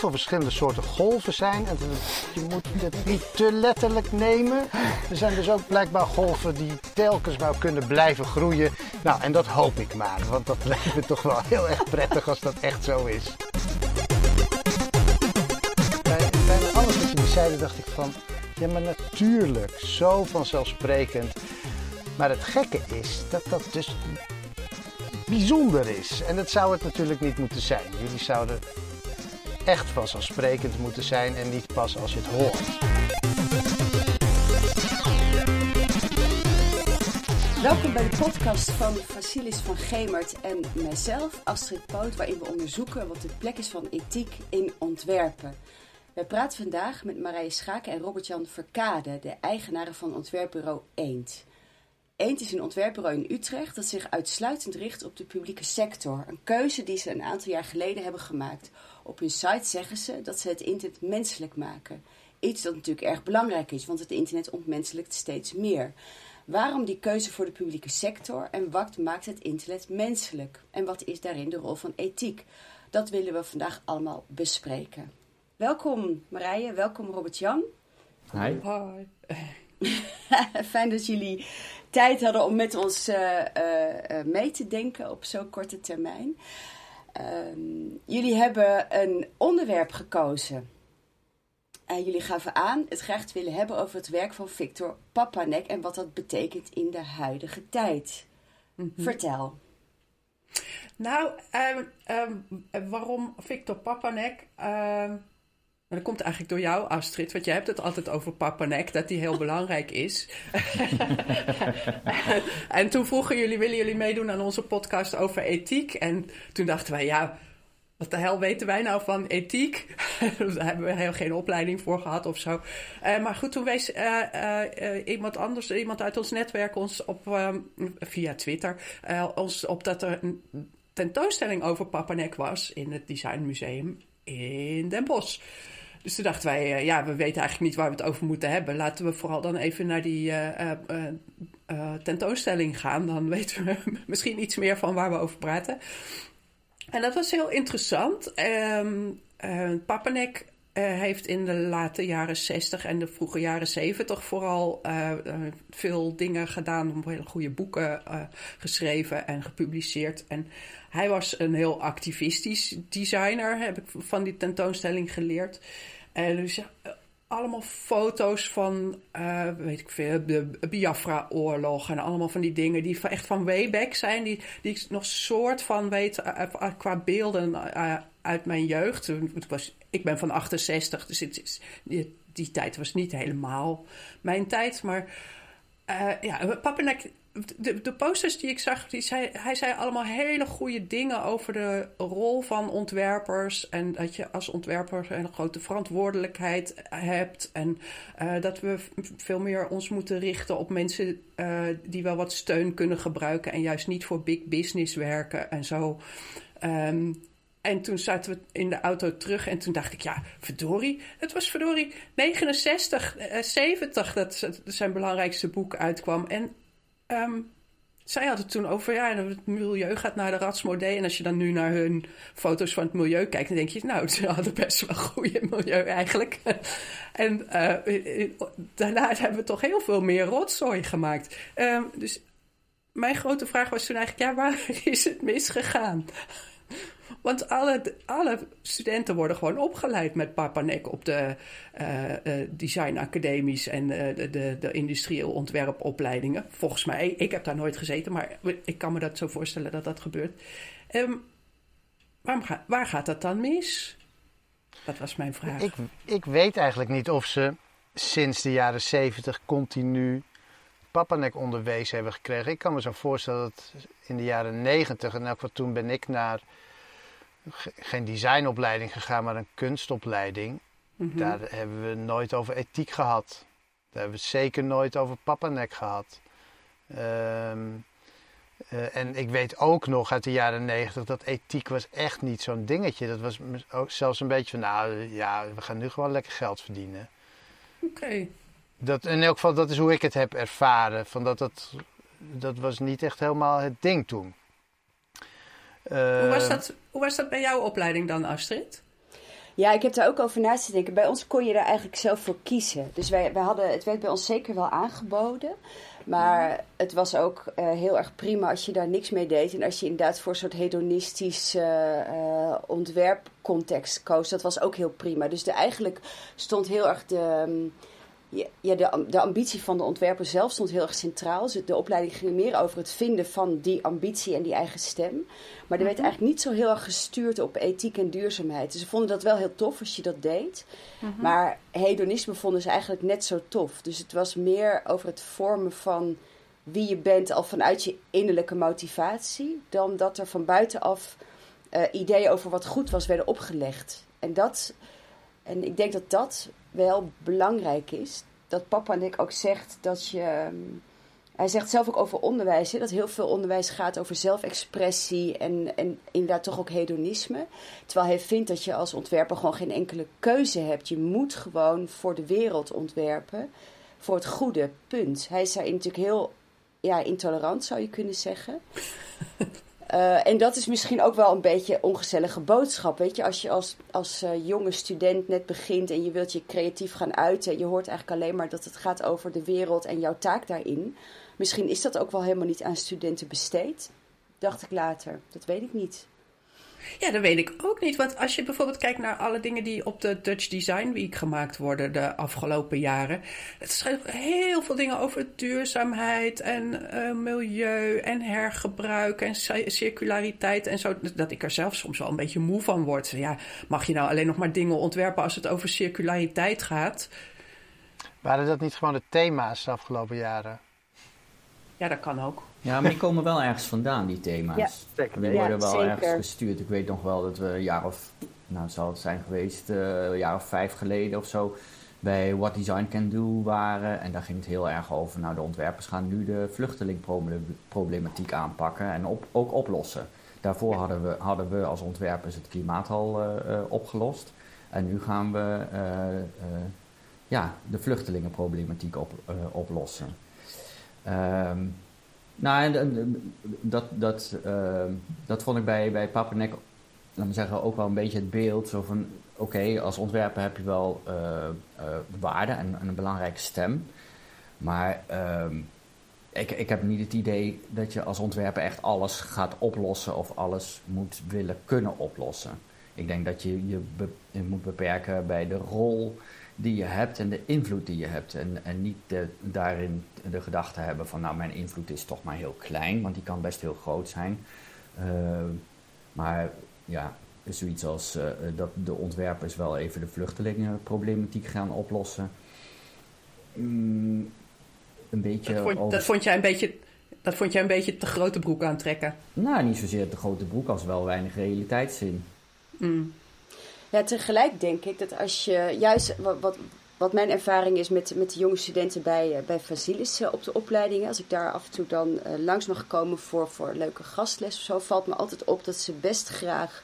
veel verschillende soorten golven zijn. En je moet het niet te letterlijk nemen. Er zijn dus ook blijkbaar golven die telkens maar kunnen blijven groeien. Nou, en dat hoop ik maar. Want dat lijkt me toch wel heel erg prettig als dat echt zo is. Bij bijna alles wat jullie zeiden dacht ik van... Ja, maar natuurlijk, zo vanzelfsprekend. Maar het gekke is dat dat dus bijzonder is. En dat zou het natuurlijk niet moeten zijn. Jullie zouden echt vanzelfsprekend moeten zijn en niet pas als je het hoort. Welkom bij de podcast van Vasilis van Gemert en mijzelf, Astrid Poot, waarin we onderzoeken wat de plek is van ethiek in ontwerpen. Wij praten vandaag met Marije Schaken en Robert-Jan Verkade, de eigenaren van ontwerpbureau Eend. Eend is een ontwerpbureau in Utrecht dat zich uitsluitend richt op de publieke sector. Een keuze die ze een aantal jaar geleden hebben gemaakt. Op hun site zeggen ze dat ze het internet menselijk maken. Iets dat natuurlijk erg belangrijk is, want het internet ontmenselijkt steeds meer. Waarom die keuze voor de publieke sector en wat maakt het internet menselijk? En wat is daarin de rol van ethiek? Dat willen we vandaag allemaal bespreken. Welkom Marije, welkom Robert-Jan. Hi. Hi. Fijn dat jullie tijd hadden om met ons uh, uh, mee te denken op zo'n korte termijn. Ehm, jullie hebben een onderwerp gekozen. En jullie gaven aan het graag te willen hebben over het werk van Victor Papanek en wat dat betekent in de huidige tijd. Mm -hmm. Vertel. Nou, um, um, waarom Victor Papanek? Dat komt eigenlijk door jou, Astrid, want jij hebt het altijd over Papanek, dat die heel belangrijk is. en toen vroegen jullie, willen jullie meedoen aan onze podcast over ethiek? En toen dachten wij, ja, wat de hel weten wij nou van ethiek? Daar hebben we heel geen opleiding voor gehad of zo. Uh, maar goed, toen wees uh, uh, iemand anders, iemand uit ons netwerk ons op, via Twitter, ons op dat er een tentoonstelling over Papanek was in het Design Museum in Den Bosch. Dus toen dachten wij, ja, we weten eigenlijk niet waar we het over moeten hebben. Laten we vooral dan even naar die uh, uh, tentoonstelling gaan. Dan weten we misschien iets meer van waar we over praten. En dat was heel interessant. Um, Papanek heeft in de late jaren 60 en de vroege jaren 70 vooral veel dingen gedaan. Hele goede boeken geschreven en gepubliceerd. En hij was een heel activistisch designer, heb ik van die tentoonstelling geleerd. En dus allemaal foto's van, uh, weet ik veel, de Biafra-oorlog en allemaal van die dingen die echt van way back zijn, die, die ik nog soort van weet uh, qua beelden uit mijn jeugd. Ik ben van 68, dus die, tijd was niet helemaal mijn tijd, maar ja, Papanek de, de, posters die ik zag, die zei, hij zei allemaal hele goede dingen over de rol van ontwerpers. En dat je als ontwerper een grote verantwoordelijkheid hebt. En uh, dat we veel meer ons moeten richten op mensen uh, die wel wat steun kunnen gebruiken. En juist niet voor big business werken en zo. Um, en toen zaten we in de auto terug en toen dacht ik, ja, verdorie. Het was verdorie 69, uh, 70 dat zijn belangrijkste boek uitkwam. En Um, zij had het toen over, ja, het milieu gaat naar de ratsmodee. En als je dan nu naar hun foto's van het milieu kijkt, dan denk je, nou, ze hadden best wel goede milieu eigenlijk. en uh, daarna hebben we toch heel veel meer rotzooi gemaakt. Um, dus mijn grote vraag was toen eigenlijk, ja, waar is het misgegaan? Want alle, alle studenten worden gewoon opgeleid met Papanek op de uh, uh, designacademies en uh, de, de, de industrieel ontwerpopleidingen. Volgens mij, ik heb daar nooit gezeten, maar ik kan me dat zo voorstellen dat dat gebeurt. Um, ga, waar gaat dat dan mis? Dat was mijn vraag. Ik, ik weet eigenlijk niet of ze sinds de jaren zeventig continu Papanek onderwezen hebben gekregen. Ik kan me zo voorstellen dat in de jaren negentig, en ook wat toen ben ik naar geen designopleiding gegaan, maar een kunstopleiding. Mm -hmm. Daar hebben we nooit over ethiek gehad. Daar hebben we zeker nooit over Papanek gehad. Um, uh, en ik weet ook nog uit de jaren negentig dat ethiek was echt niet zo'n dingetje. Dat was ook zelfs een beetje van, nou ja, we gaan nu gewoon lekker geld verdienen. Oké. Okay. Dat, in elk geval, dat is hoe ik het heb ervaren. Van dat, dat, dat was niet echt helemaal het ding toen. Uh, hoe, was dat, hoe was dat bij jouw opleiding dan, Astrid? Ja, ik heb daar ook over na te denken. Bij ons kon je daar eigenlijk zelf voor kiezen. Dus wij, wij hadden, het werd bij ons zeker wel aangeboden. Maar het was ook uh, heel erg prima als je daar niks mee deed. En als je inderdaad voor een soort hedonistisch uh, ontwerpcontext koos. Dat was ook heel prima. Dus de, eigenlijk stond heel erg de... Um, ja, de, de ambitie van de ontwerper zelf stond heel erg centraal. De opleiding ging meer over het vinden van die ambitie en die eigen stem. Maar er werd mhm. eigenlijk niet zo heel erg gestuurd op ethiek en duurzaamheid. Dus ze vonden dat wel heel tof als je dat deed. Mhm. Maar hedonisme vonden ze eigenlijk net zo tof. Dus het was meer over het vormen van wie je bent al vanuit je innerlijke motivatie. Dan dat er van buitenaf uh, ideeën over wat goed was werden opgelegd. En dat... En ik denk dat dat wel belangrijk is. Dat papa en ik ook zegt dat je. Ehm, hij zegt zelf ook over onderwijs, hè, dat heel veel onderwijs gaat over zelfexpressie en, en inderdaad toch ook hedonisme. Terwijl hij vindt dat je als ontwerper gewoon geen enkele keuze hebt. Je moet gewoon voor de wereld ontwerpen, voor het goede, punt. Hij is daarin natuurlijk heel ja, intolerant, zou je kunnen zeggen. Uh, en dat is misschien ook wel een beetje een ongezellige boodschap. Weet je, als je als, als uh, jonge student net begint en je wilt je creatief gaan uiten. Je hoort eigenlijk alleen maar dat het gaat over de wereld en jouw taak daarin. Misschien is dat ook wel helemaal niet aan studenten besteed. Dacht ik later. Dat weet ik niet. Ja, dat weet ik ook niet. Want als je bijvoorbeeld kijkt naar alle dingen die op de Dutch Design Week gemaakt worden de afgelopen jaren. Het schrijft heel veel dingen over duurzaamheid en uh, milieu en hergebruik en circulariteit en zo. Dat ik er zelf soms wel een beetje moe van word. Ja, mag je nou alleen nog maar dingen ontwerpen als het over circulariteit gaat? Waren dat niet gewoon de thema's de afgelopen jaren? Ja, dat kan ook. Ja, maar die komen wel ergens vandaan, die thema's. Ja, zeker. Die worden wel ergens gestuurd. Ik weet nog wel dat we een jaar of, nou het zal het zijn geweest, uh, een jaar of vijf geleden of zo, bij What Design Can Do waren. En daar ging het heel erg over, nou de ontwerpers gaan nu de vluchtelingproblematiek aanpakken en op, ook oplossen. Daarvoor hadden we, hadden we als ontwerpers het klimaat al uh, uh, opgelost. En nu gaan we ja, de vluchtelingenproblematiek op, oplossen. Um, nou, dat, dat, uh, dat vond ik bij, bij Papanek, laat me zeggen, ook wel een beetje het beeld. Zo van, oké, als ontwerper heb je wel uh, uh, waarde en, en, een belangrijke stem. Maar ehm, ik, ik heb niet het idee dat je als ontwerper echt alles gaat oplossen of alles moet willen kunnen oplossen. Ik denk dat je, je moet beperken bij de rol die je hebt en de invloed die je hebt. En, en niet de, daarin de gedachte hebben van nou mijn invloed is toch maar heel klein, want die kan best heel groot zijn. Uh, maar ja, zoiets als uh, dat de ontwerpers wel even de vluchtelingenproblematiek gaan oplossen. Mm, een beetje dat, vond, dat vond jij een beetje dat vond jij een beetje te grote broek aantrekken? Nou, niet zozeer te grote broek als wel weinig realiteitszin. Mm. Ja, tegelijk denk ik dat als je juist wat, wat, wat mijn ervaring is met, met de jonge studenten bij, uh, bij Vasilis uh, op de opleidingen. Als ik daar af en toe dan uh, langs mag komen voor, voor leuke gastles of zo, valt me altijd op dat ze best graag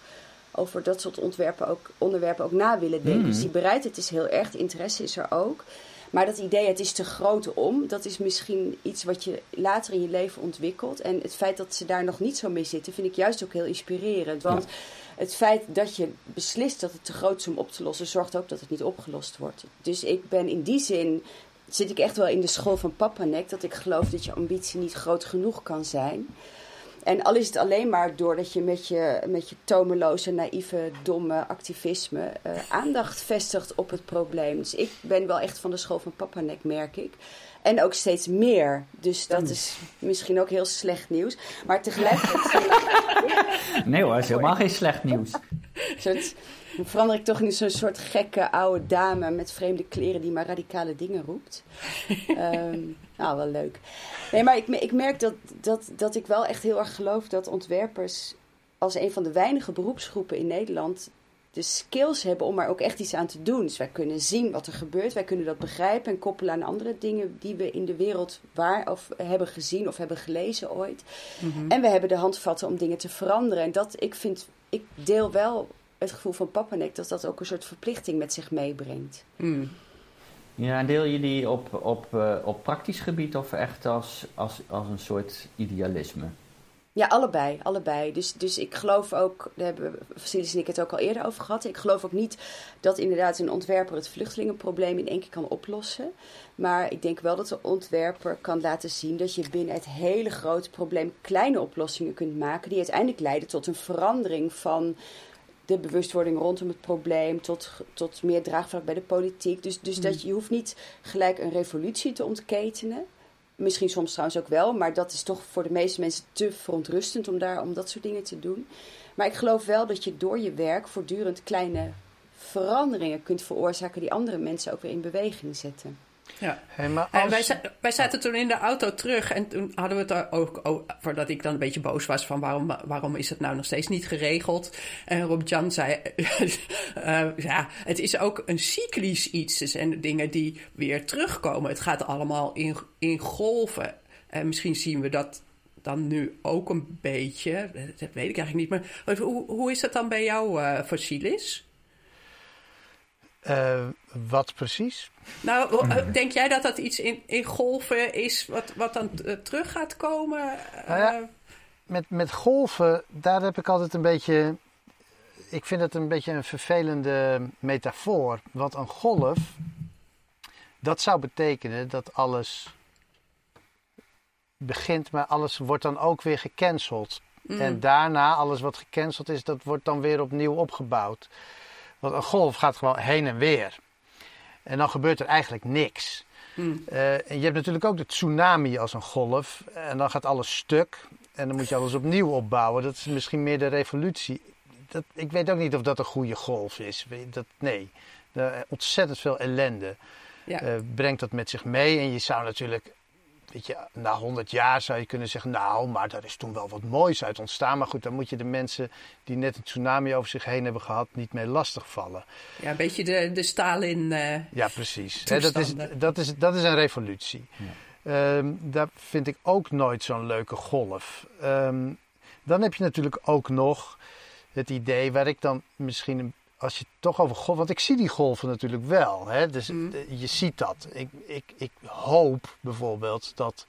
over dat soort ontwerpen ook, onderwerpen ook na willen denken. Mm. Dus die bereidheid is heel erg, de interesse is er ook. Maar dat idee, het is te groot om, dat is misschien iets wat je later in je leven ontwikkelt. En het feit dat ze daar nog niet zo mee zitten, vind ik juist ook heel inspirerend. Want het feit dat je beslist dat het te groot is om op te lossen, zorgt ook dat het niet opgelost wordt. Dus ik ben in die zin, zit ik echt wel in de school van Papanek, dat ik geloof dat je ambitie niet groot genoeg kan zijn. En al is het alleen maar doordat je met je, met je tomeloze, naïeve, domme activisme uh, aandacht vestigt op het probleem. Dus ik ben wel echt van de school van Papanek, merk ik. En ook steeds meer. Dus dat is misschien ook heel slecht nieuws. Maar tegelijkertijd. nee hoor, is helemaal geen slecht nieuws. Soort, dan verander ik toch in zo'n soort gekke oude dame met vreemde kleren die maar radicale dingen roept. um, nou, wel leuk. Nee, maar ik, ik merk dat, dat, dat ik wel echt heel erg geloof dat ontwerpers als een van de weinige beroepsgroepen in Nederland de skills hebben om er ook echt iets aan te doen. Dus wij kunnen zien wat er gebeurt, wij kunnen dat begrijpen en koppelen aan andere dingen die we in de wereld waar of hebben gezien of hebben gelezen ooit. Mhm. En we hebben de handvatten om dingen te veranderen. En dat, ik vind, ik deel wel het gevoel van Papanek dat dat ook een soort verplichting met zich meebrengt. Mm. Ja, deel je die op, op, uh, op praktisch gebied of echt als, als, als een soort idealisme? Ja, allebei. allebei. Dus, dus ik geloof ook, daar hebben Vasilis en ik het ook al eerder over gehad. Ik geloof ook niet dat inderdaad een ontwerper het vluchtelingenprobleem in één keer kan oplossen. Maar ik denk wel dat de ontwerper kan laten zien dat je binnen het hele grote probleem kleine oplossingen kunt maken. Die uiteindelijk leiden tot een verandering van de bewustwording rondom het probleem, tot, tot meer draagvlak bij de politiek. Dus, dus dat mm. je, hoeft niet gelijk een revolutie te ontketenen. Misschien soms trouwens ook wel, maar dat is toch voor de meeste mensen te verontrustend om, daar, om dat soort dingen te doen. Maar ik geloof wel dat je door je werk voortdurend kleine veranderingen kunt veroorzaken die andere mensen ook weer in beweging zetten. Ja. En wij, wij zaten toen in de auto terug en toen hadden we het er ook over, voordat ik dan een beetje boos was van waarom, waarom is het nou nog steeds niet geregeld. En Rob Jan zei, uh, ja, het is ook een cyclisch iets. Er zijn dingen die weer terugkomen. Het gaat allemaal in, in golven. En misschien zien we dat dan nu ook een beetje. Dat weet ik eigenlijk niet. Maar hoe, hoe is dat dan bij jou, uh, Fossilis? Uh, wat precies? Nou, eh, denk jij dat dat iets in, in golven is wat, wat dan uh, terug gaat komen? Nou ja, met, met golven, daar heb ik altijd een beetje. Ik vind het een beetje een vervelende metafoor. Want een golf, dat zou betekenen dat alles begint, maar alles wordt dan ook weer gecanceld. Mm. En daarna, alles wat gecanceld is, dat wordt dan weer opnieuw opgebouwd. Want een golf gaat gewoon heen en weer. En dan gebeurt er eigenlijk niks. Hmm. Uh, en je hebt natuurlijk ook de tsunami als een golf. En dan gaat alles stuk. En dan moet je alles opnieuw opbouwen. Dat is misschien meer de revolutie. Dat, ik weet ook niet of dat een goede golf is. Dat, nee, ontzettend veel ellende ja. uh, brengt dat met zich mee. En je zou natuurlijk weet je, na 100 jaar zou je kunnen zeggen, nou, maar daar is toen wel wat moois uit ontstaan. Maar goed, dan moet je de mensen die net een tsunami over zich heen hebben gehad, niet mee lastigvallen. Ja, een beetje de, de Stalin. Uh, ja, precies. dat, is, dat, is, dat is een revolutie. Ja. Um, daar vind ik ook nooit zo'n leuke golf. Um, dan heb je natuurlijk ook nog het idee waar ik dan misschien een als je het toch over golven, want ik zie die golven natuurlijk wel. Hè? Dus mm. je ziet dat. Ik, ik, ik hoop bijvoorbeeld dat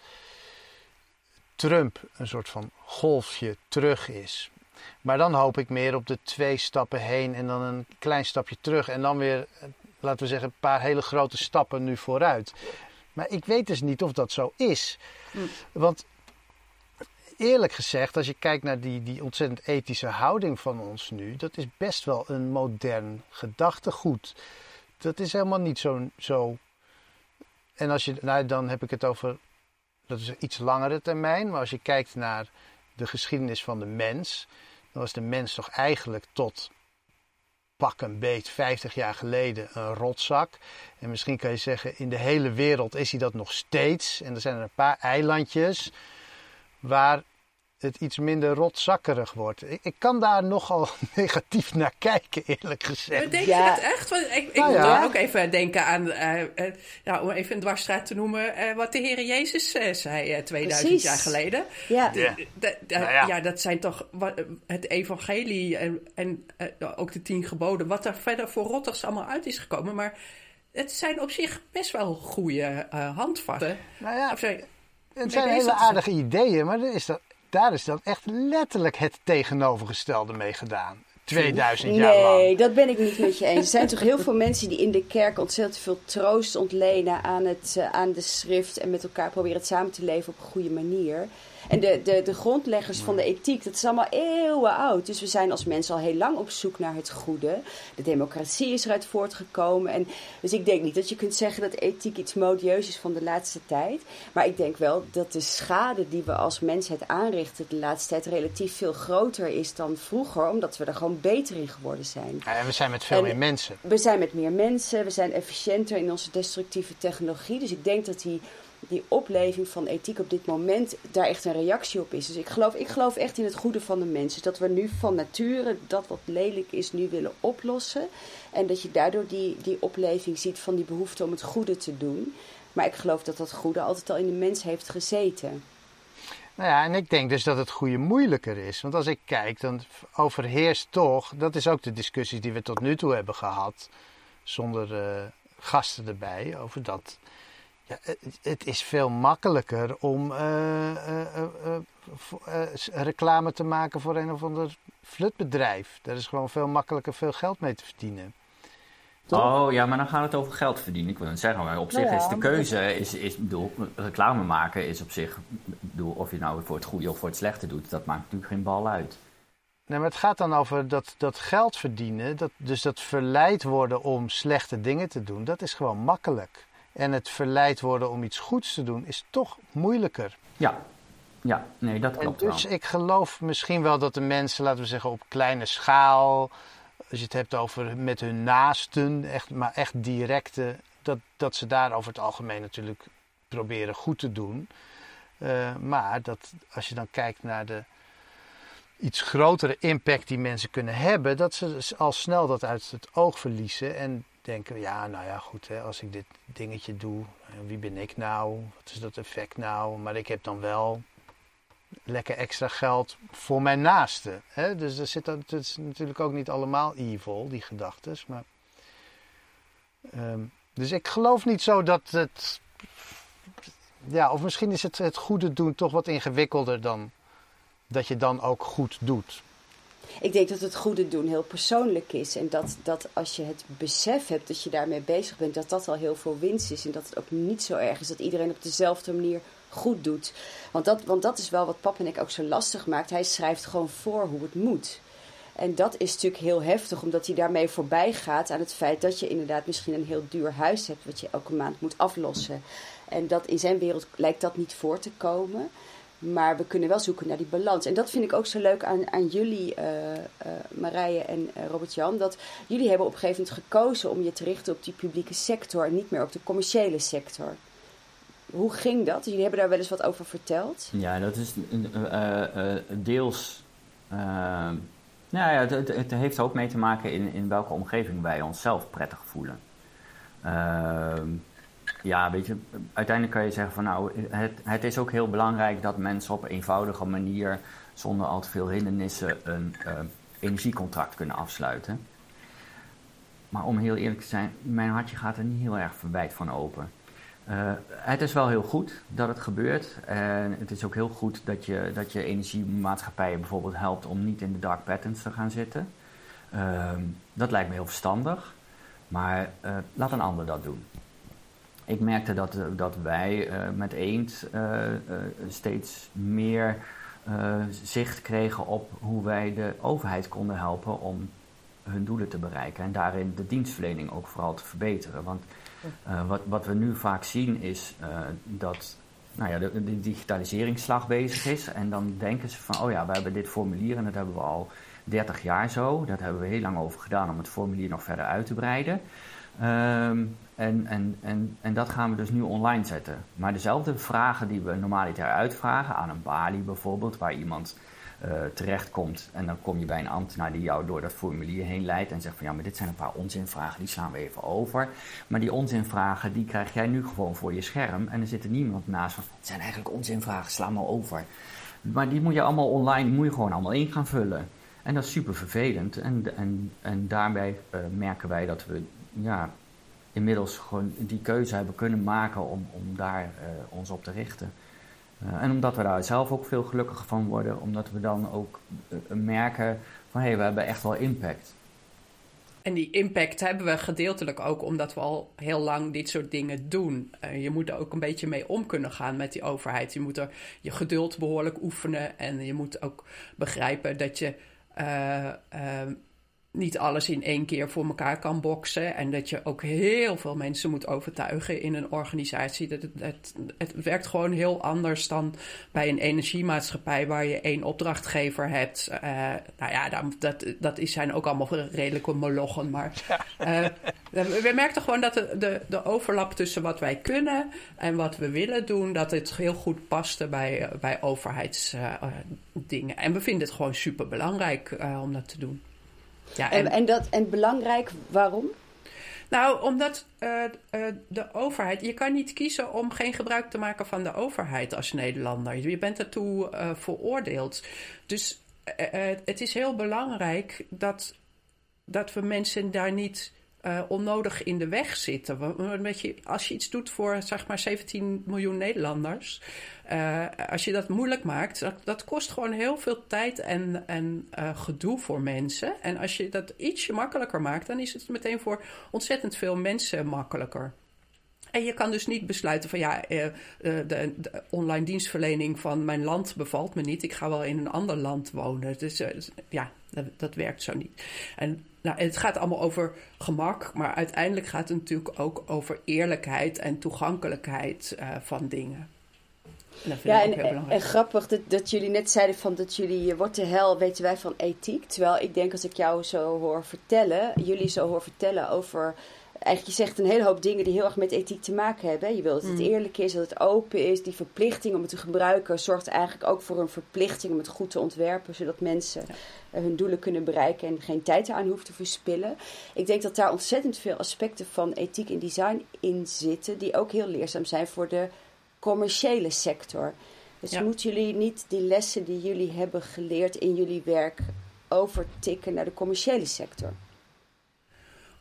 Trump een soort van golfje terug is. Maar dan hoop ik meer op de twee stappen heen en dan een klein stapje terug. En dan weer, laten we zeggen, een paar hele grote stappen nu vooruit. Maar ik weet dus niet of dat zo is. Mm. Want eerlijk gezegd, als je kijkt naar die, die ontzettend ethische houding van ons nu, dat is best wel een modern gedachtegoed. Dat is helemaal niet zo. zo en als je, nou, dan heb ik het over, dat is iets langere termijn, maar als je kijkt naar de geschiedenis van de mens, dan was de mens toch eigenlijk tot pak een beet 50 jaar geleden een rotzak. En misschien kan je zeggen, in de hele wereld is hij dat nog steeds. En er zijn er een paar eilandjes waar het iets minder rotzakkerig wordt. Ik, ik, kan daar nogal negatief naar kijken, eerlijk gezegd. Denk je dat echt? Want ik, ik nou moet ook even denken aan, uh, uh, ja, om even een dwarsstraat te noemen, uh, wat de Heer Jezus zei 2000 jaar geleden. Ja. Nou ja. ja. dat zijn toch het evangelie en, en ook de tien geboden, wat er verder voor rotters allemaal uit is gekomen. Maar het zijn op zich best wel goede handvatten. Nou ja, het zijn hele aardige ideeën, maar is dat, daar is dan echt letterlijk het tegenovergestelde mee gedaan. 2000 jaar nee, lang. Nee, dat ben ik niet met je eens. Er zijn toch heel veel mensen die in de kerk ontzettend veel troost ontlenen aan, het, uh, aan de schrift en met elkaar proberen het samen te leven op een goede manier. En de, de, de grondleggers van de ethiek, dat is allemaal eeuwen oud. Dus we zijn als mensen al heel lang op zoek naar het goede. De democratie is eruit voortgekomen. En dus ik denk niet dat je kunt zeggen dat ethiek iets modieus is van de laatste tijd. Maar ik denk wel dat de schade die we als mensheid aanrichten de laatste tijd relatief veel groter is dan vroeger. Omdat we er gewoon beter in geworden zijn. Ja, en we zijn met veel meer mensen. We zijn met meer mensen. We zijn efficiënter in onze destructieve technologie. Dus ik denk dat die die opleving van ethiek op dit moment daar echt een reactie op is. Dus ik geloof, ik geloof echt in het goede van de mensen. Dat we nu van nature dat wat lelijk is nu willen oplossen. En dat je daardoor die, die opleving ziet van die behoefte om het goede te doen. Maar ik geloof dat dat goede altijd al in de mens heeft gezeten. Nou ja, en ik denk dus dat het goede moeilijker is. Want als ik kijk, dan overheerst toch, dat is ook de discussie die we tot nu toe hebben gehad, zonder uh, gasten erbij, over dat ja, het, is veel makkelijker om reclame te maken voor een of ander flutbedrijf. Daar is gewoon veel makkelijker veel geld mee te verdienen. Oh ja, maar dan gaat het over geld verdienen. Ik wil het zeggen, maar op zich is de keuze, is, is, bedoel, reclame maken is op zich, bedoel, of je nou voor het goede of voor het slechte doet, dat maakt natuurlijk geen bal uit. Nee, maar het gaat dan over dat, dat geld verdienen, dat, dus dat verleid worden om slechte dingen te doen, dat is gewoon makkelijk. En het verleid worden om iets goeds te doen is toch moeilijker. Ja, ja, nee, dat klopt en dus ik geloof misschien wel dat de mensen, laten we zeggen, op kleine schaal als je het hebt over met hun naasten, echt, maar echt directe, dat, dat ze daar over het algemeen natuurlijk proberen goed te doen. Uh, maar dat als je dan kijkt naar de iets grotere impact die mensen kunnen hebben, dat ze al snel dat uit het oog verliezen en denken, ja, nou ja, goed, hè, als ik dit dingetje doe, wie ben ik nou? Wat is dat effect nou? Maar ik heb dan wel lekker extra geld voor mijn naaste. Hè? Dus er zit, het is natuurlijk ook niet allemaal evil, die gedachten. Maar, um, dus ik geloof niet zo dat het. Ja, of misschien is het, het goede doen toch wat ingewikkelder dan dat je dan ook goed doet. Ik denk dat het goede doen heel persoonlijk is. En dat, dat als je het besef hebt dat je daarmee bezig bent, dat dat al heel veel winst is. En dat het ook niet zo erg is dat iedereen op dezelfde manier goed doet. Want dat, want dat is wel wat pap en ik ook zo lastig maakt. Hij schrijft gewoon voor hoe het moet. En dat is natuurlijk heel heftig, omdat hij daarmee voorbij gaat aan het feit dat je inderdaad misschien een heel duur huis hebt, wat je elke maand moet aflossen. En dat in zijn wereld lijkt dat niet voor te komen. Maar we kunnen wel zoeken naar die balans. En dat vind ik ook zo leuk aan, aan jullie, uh, Marije en uh, Robert-Jan. Dat jullie hebben op een gegeven moment gekozen om je te richten op die publieke sector en niet meer op de commerciële sector. Hoe ging dat? Jullie hebben daar wel eens wat over verteld. Ja, dat is deels. nou ja, het, het, heeft ook mee te maken in, in welke omgeving wij onszelf prettig voelen. Ehm, ja, weet je, uiteindelijk kan je zeggen van nou, het, het is ook heel belangrijk dat mensen op een eenvoudige manier, zonder al te veel hindernissen, een energiecontract kunnen afsluiten. Maar om heel eerlijk te zijn, mijn hartje gaat er niet heel erg verwijt van open. Uh, het is wel heel goed dat het gebeurt. En het is ook heel goed dat je, dat je energiemaatschappijen bijvoorbeeld helpt om niet in de dark patterns te gaan zitten. Uh, dat lijkt me heel verstandig. Maar uh, laat een ander dat doen. Ik merkte dat, eh, dat wij met Eend steeds meer zicht kregen op hoe wij de overheid konden helpen om hun doelen te bereiken. En daarin de dienstverlening ook vooral te verbeteren. Want wat, wat we nu vaak zien is dat nou ja, de, de, digitaliseringsslag bezig is. En dan denken ze van, oh ja, we hebben dit formulier en dat hebben we al 30 jaar zo. Dat hebben we heel lang over gedaan om het formulier nog verder uit te breiden. Um, en, en, en, en dat gaan we dus nu online zetten. Maar dezelfde vragen die we normaliter uitvragen, aan een balie bijvoorbeeld, waar iemand uh, terechtkomt. En dan kom je bij een ambtenaar die jou door dat formulier heen leidt en zegt van ja, maar dit zijn een paar onzinvragen, die slaan we even over. Maar die onzinvragen, die krijg jij nu gewoon voor je scherm en er zit er niemand naast van, het zijn eigenlijk onzinvragen, sla maar over. Maar die moet je allemaal online, moet je gewoon allemaal in gaan vullen. En dat is super vervelend. En, en, en daarbij uh, merken wij dat we ja, inmiddels gewoon die keuze hebben kunnen maken om, om daar uh, ons op te richten. Uh, en omdat we daar zelf ook veel gelukkiger van worden, omdat we dan ook uh, merken van hé, hey, we hebben echt wel impact. En die impact hebben we gedeeltelijk ook omdat we al heel lang dit soort dingen doen. Je moet er ook een beetje mee om kunnen gaan met die overheid. Je moet er je geduld behoorlijk oefenen en je moet ook begrijpen dat je niet alles in één keer voor elkaar kan boksen. En dat je ook heel veel mensen moet overtuigen in een organisatie. Dat het, het, het, werkt gewoon heel anders dan bij een energiemaatschappij waar je één opdrachtgever hebt. Uh, nou ja, dat, dat zijn ook allemaal redelijke molochen. Maar uh, we merkten gewoon dat de, de, de, overlap tussen wat wij kunnen en wat we willen doen, dat het heel goed paste bij, bij overheidsdingen. Uh, en we vinden het gewoon super belangrijk om dat te doen. Ja, en, en, dat, en belangrijk, waarom? Nou, omdat uh, uh, de overheid. Je kan niet kiezen om geen gebruik te maken van de overheid als Nederlander. Je bent ertoe uh, veroordeeld. Dus het is heel belangrijk dat, dat we mensen daar niet onnodig in de weg zitten. als je iets doet voor zeg maar 17 miljoen Nederlanders, als je dat moeilijk maakt, dat, dat, kost gewoon heel veel tijd en, en gedoe voor mensen. En als je dat ietsje makkelijker maakt, dan is het meteen voor ontzettend veel mensen makkelijker. En je kan dus niet besluiten van ja, eh, eh, de, de, online dienstverlening van mijn land bevalt me niet. Ik ga wel in een ander land wonen. Dus uh, ja, dat, dat, werkt zo niet. En nou, het gaat allemaal over gemak, maar uiteindelijk gaat het natuurlijk ook over eerlijkheid en toegankelijkheid uh, van dingen. En ja, en, en, grappig dat, dat, jullie net zeiden van dat jullie, wordt de hel, weten wij van ethiek. Terwijl ik denk als ik jou zo hoor vertellen, jullie zo hoor vertellen over eigenlijk, je zegt een hele hoop dingen die heel erg met ethiek te maken hebben. Je wilt dat het mm. eerlijk is, dat het open is. Die verplichting om het te gebruiken zorgt eigenlijk ook voor een verplichting om het goed te ontwerpen, zodat mensen eh, hun doelen kunnen bereiken en geen tijd eraan hoeven te verspillen. Ik denk dat daar ontzettend veel aspecten van ethiek en design in zitten, die ook heel leerzaam zijn voor de commerciële sector. Dus moeten jullie niet die lessen die jullie hebben geleerd in jullie werk overtikken naar de commerciële sector?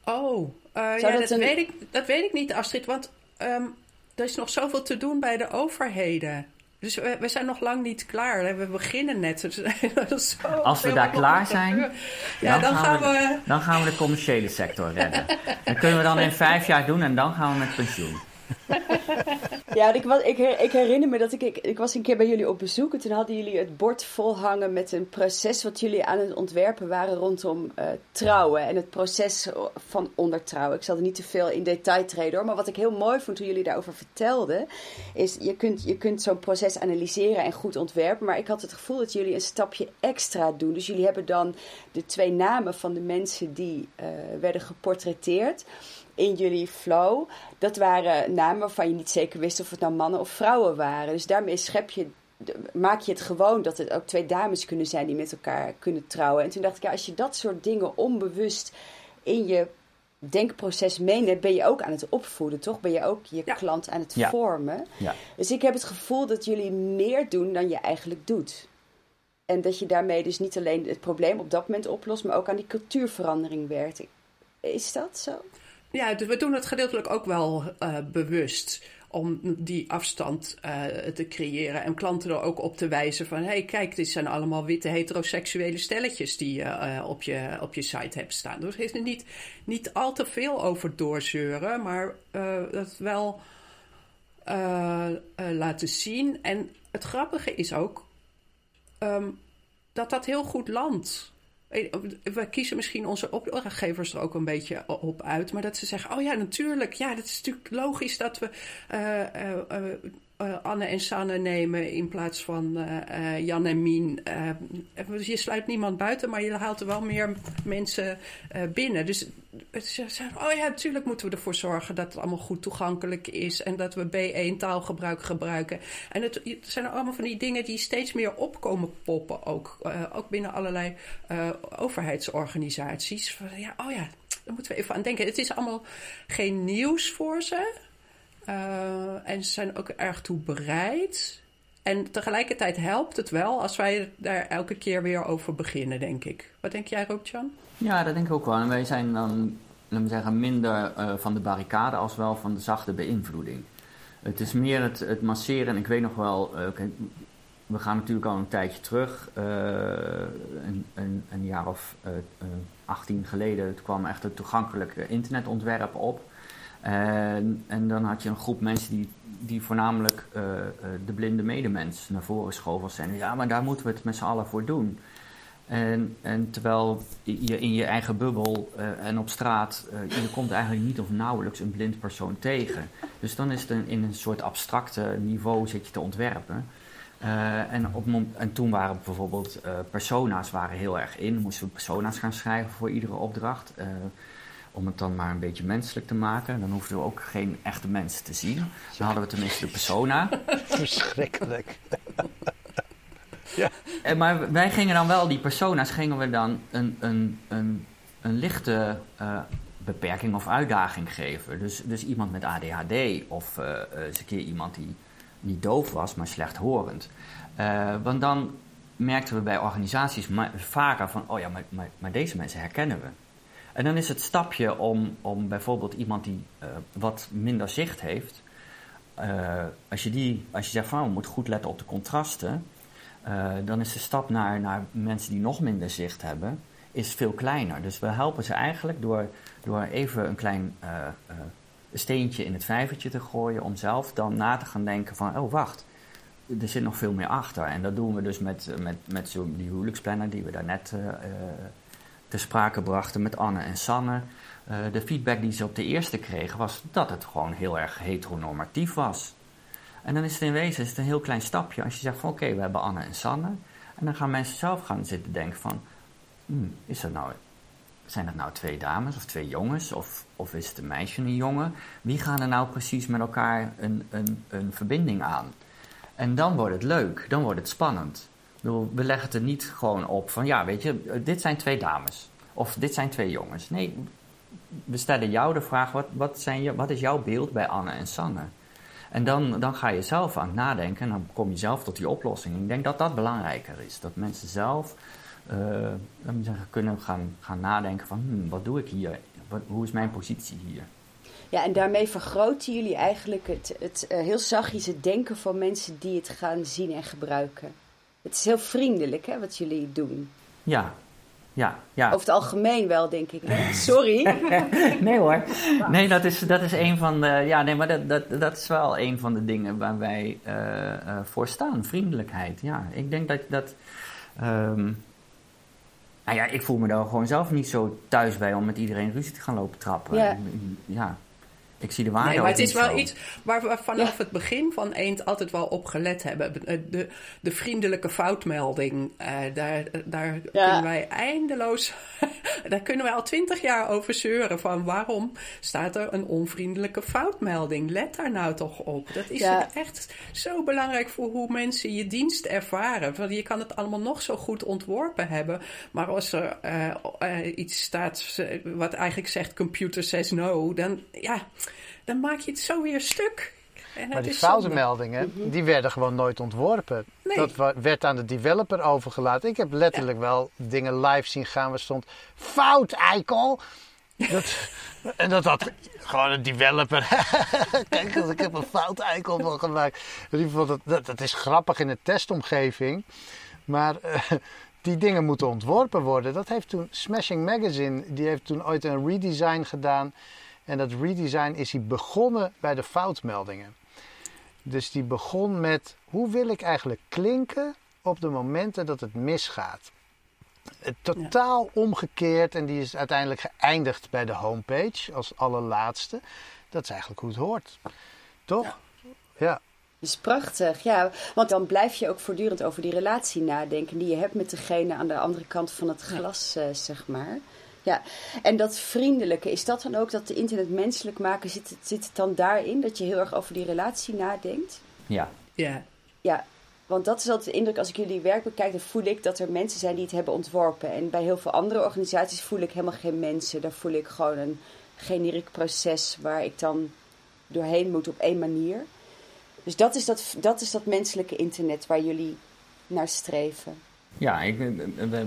Oh, uh, ja, dat, weet ik, dat weet ik niet, Astrid. Want um, er is nog zoveel te doen bij de overheden. Dus we, we, zijn nog lang niet klaar. We beginnen net. Dus Als we daar klaar zijn, ja, dan, gaan, we, dan gaan we de commerciële sector redden. Dat kunnen we dan in vijf jaar doen en dan gaan we met pensioen ja, ik, was, ik, herinner me dat ik, ik, was een keer bij jullie op bezoek. En toen hadden jullie het bord vol hangen met een proces wat jullie aan het ontwerpen waren rondom uh, trouwen. En het proces van ondertrouwen. Ik zal er niet te veel in detail treden hoor. Maar wat ik heel mooi vond toen jullie daarover vertelden. Is je kunt, je kunt zo'n proces analyseren en goed ontwerpen. Maar ik had het gevoel dat jullie een stapje extra doen. Dus jullie hebben dan de twee namen van de mensen die uh, werden geportretteerd in jullie flow, dat waren namen waarvan je niet zeker wist of het nou mannen of vrouwen waren. Dus daarmee schep je, maak je het gewoon dat het ook twee dames kunnen zijn die met elkaar kunnen trouwen. En toen dacht ik, ja, als je dat soort dingen onbewust in je denkproces meeneemt, ben je ook aan het opvoeden, toch? Ben je ook je klant aan het vormen. Ja. Dus ik heb het gevoel dat jullie meer doen dan je eigenlijk doet. En dat je daarmee dus niet alleen het probleem op dat moment oplost, maar ook aan die cultuurverandering werkt. Is dat zo? Ja, we doen het gedeeltelijk ook wel uh, bewust om die afstand uh, te creëren en klanten er ook op te wijzen van... hé, hey, kijk, dit zijn allemaal witte heteroseksuele stelletjes die je uh, op, je, op je site hebt staan. Dus is niet, niet al te veel over doorzeuren, maar dat wel laten zien. En het grappige is ook um, dat dat heel goed landt. We kiezen misschien onze opdrachtgevers er ook een beetje op uit. Maar dat ze zeggen: Oh ja, natuurlijk. Ja, dat is natuurlijk logisch dat we uh, uh, uh, Anne en Sanne nemen in plaats van uh, Jan en Mien. je sluit niemand buiten, maar je haalt er wel meer mensen binnen. Dus ze zeggen, oh ja, natuurlijk moeten we ervoor zorgen dat het allemaal goed toegankelijk is. En dat we B1 taalgebruik gebruiken. En het, zijn allemaal van die dingen die steeds meer opkomen poppen. Ook, ook binnen allerlei overheidsorganisaties. Ja, oh ja, daar moeten we even aan denken. Het is allemaal geen nieuws voor ze. Uh, en ze zijn ook erg toe bereid. En tegelijkertijd helpt het wel als wij daar elke keer weer over beginnen, denk ik. Wat denk jij, Rookjan? Ja, dat denk ik ook wel. En wij zijn dan, laten we zeggen, minder uh, van de barricade als wel van de zachte beïnvloeding. Het is meer het, het masseren. En ik weet nog wel, uh, we gaan natuurlijk al een tijdje terug. Een, een, een, jaar of 18 geleden kwam echt het toegankelijke internetontwerp op. En, en dan had je een groep mensen die, die voornamelijk uh, de blinde medemens naar voren schoven zijn. Ja, maar daar moeten we het met z'n allen voor doen. En, en terwijl je in je eigen bubbel uh, en op straat, je komt eigenlijk niet of nauwelijks een blind persoon tegen. Dus dan is het in een soort abstracte niveau zit je te ontwerpen. en, op, en toen waren bijvoorbeeld persona's waren heel erg in. Moesten we persona's gaan schrijven voor iedere opdracht om het dan maar een beetje menselijk te maken. Dan hoefden we ook geen echte mensen te zien. Dan hadden we tenminste de persona. Verschrikkelijk. ja. En, maar wij gingen dan wel, die persona's, gingen we dan een, een, een, een lichte uh, beperking of uitdaging geven. Dus, dus iemand met ADHD of uh, eens een keer iemand die niet doof was, maar slechthorend. Uh, want dan merkten we bij organisaties vaker van, oh ja, maar, maar, maar deze mensen herkennen we. En dan is het stapje om, om bijvoorbeeld iemand die wat minder zicht heeft, als, je die, als je zegt van we moeten goed letten op de contrasten, dan is de stap naar, naar mensen die nog minder zicht hebben, is veel kleiner. Dus we helpen ze eigenlijk door, door even een klein steentje in het vijvertje te gooien, om zelf dan na te gaan denken van, oh wacht, er zit nog veel meer achter. En dat doen we dus met, met, met zo die huwelijksplanner die we daarnet uh, te sprake brachten met Anne en Sanne. Uh, de feedback die ze op de eerste kregen was dat het gewoon heel erg heteronormatief was. En dan is het in wezen is het een heel klein stapje als je zegt van oké, we hebben Anne en Sanne. En dan gaan mensen zelf gaan zitten denken van, hmm, is dat nou zijn dat nou twee dames of twee jongens? Of, of is het een meisje en een jongen? Wie gaan er nou precies met elkaar een, een, een verbinding aan? En dan wordt het leuk, dan wordt het spannend. We leggen het er niet gewoon op van ja, weet je, dit zijn twee dames. Of dit zijn twee jongens. Nee, we stellen jou de vraag: wat, wat, zijn wat is jouw beeld bij Anne en Sanne? En dan, dan ga je zelf aan het nadenken en dan kom je zelf tot die oplossing. Ik denk dat dat belangrijker is. Dat mensen zelf zeggen, kunnen gaan, gaan nadenken van hmm, wat doe ik hier? Wat, hoe is mijn positie hier? Ja, en daarmee vergroten jullie eigenlijk het, het uh, heel zachtjes het denken van mensen die het gaan zien en gebruiken. Het is heel vriendelijk hè, wat jullie doen. Ja, ja, ja. Over het algemeen wel, denk ik. Sorry. nee hoor. Nee, dat is, dat is een van de. Ja, nee, maar dat, dat, dat is wel een van de dingen waar wij uh, voor staan. Vriendelijkheid. Ja, ik denk dat. dat um, nou ja, ik voel me daar gewoon zelf niet zo thuis bij om met iedereen ruzie te gaan lopen trappen. Ja. ja. Ik zie de waarde Nee, maar het is wel iets waar we vanaf het begin van Eend altijd wel op gelet hebben. De, de vriendelijke foutmelding, uh, daar, daar kunnen wij eindeloos... daar kunnen wij al twintig jaar over zeuren van waarom staat er een onvriendelijke foutmelding? Let daar nou toch op. Dat is echt zo belangrijk voor hoe mensen je dienst ervaren. Want je kan het allemaal nog zo goed ontworpen hebben, maar als er uh, uh, iets staat wat eigenlijk zegt computer says no, dan ja dan maak je het zo weer stuk. En maar die foutenmeldingen, mhm. die werden gewoon nooit ontworpen. Dat werd aan de developer overgelaten. Ik heb letterlijk wel dingen live zien gaan waar stond fout eikel. Dat, en dat had gewoon een developer. Kijk, ik heb een fout eikel van gemaakt. Dat, dat, dat is grappig in de testomgeving. Maar uh, die dingen moeten ontworpen worden. Dat heeft toen Smashing Magazine, die heeft toen ooit een redesign gedaan. En dat redesign is hij begonnen bij de foutmeldingen. Dus die begon met hoe wil ik eigenlijk klinken op de momenten dat het misgaat. Totaal omgekeerd en die is uiteindelijk geëindigd bij de homepage als allerlaatste. Dat is eigenlijk hoe het hoort. Toch? Ja. ja. Dat is prachtig, ja. Want dan blijf je ook voortdurend over die relatie nadenken die je hebt met degene aan de andere kant van het glas, uh, zeg maar. Ja, en dat vriendelijke, is dat dan ook dat de internet menselijk maken, zit het, zit het dan daarin dat je heel erg over die relatie nadenkt? Ja. Ja. Ja, want dat is altijd de indruk als ik jullie werk bekijk, dan voel ik dat er mensen zijn die het hebben ontworpen. En bij heel veel andere organisaties voel ik helemaal geen mensen. Daar voel ik gewoon een generiek proces waar ik dan doorheen moet op één manier. Dus dat is dat, dat, is dat menselijke internet waar jullie naar streven. Ja, ik,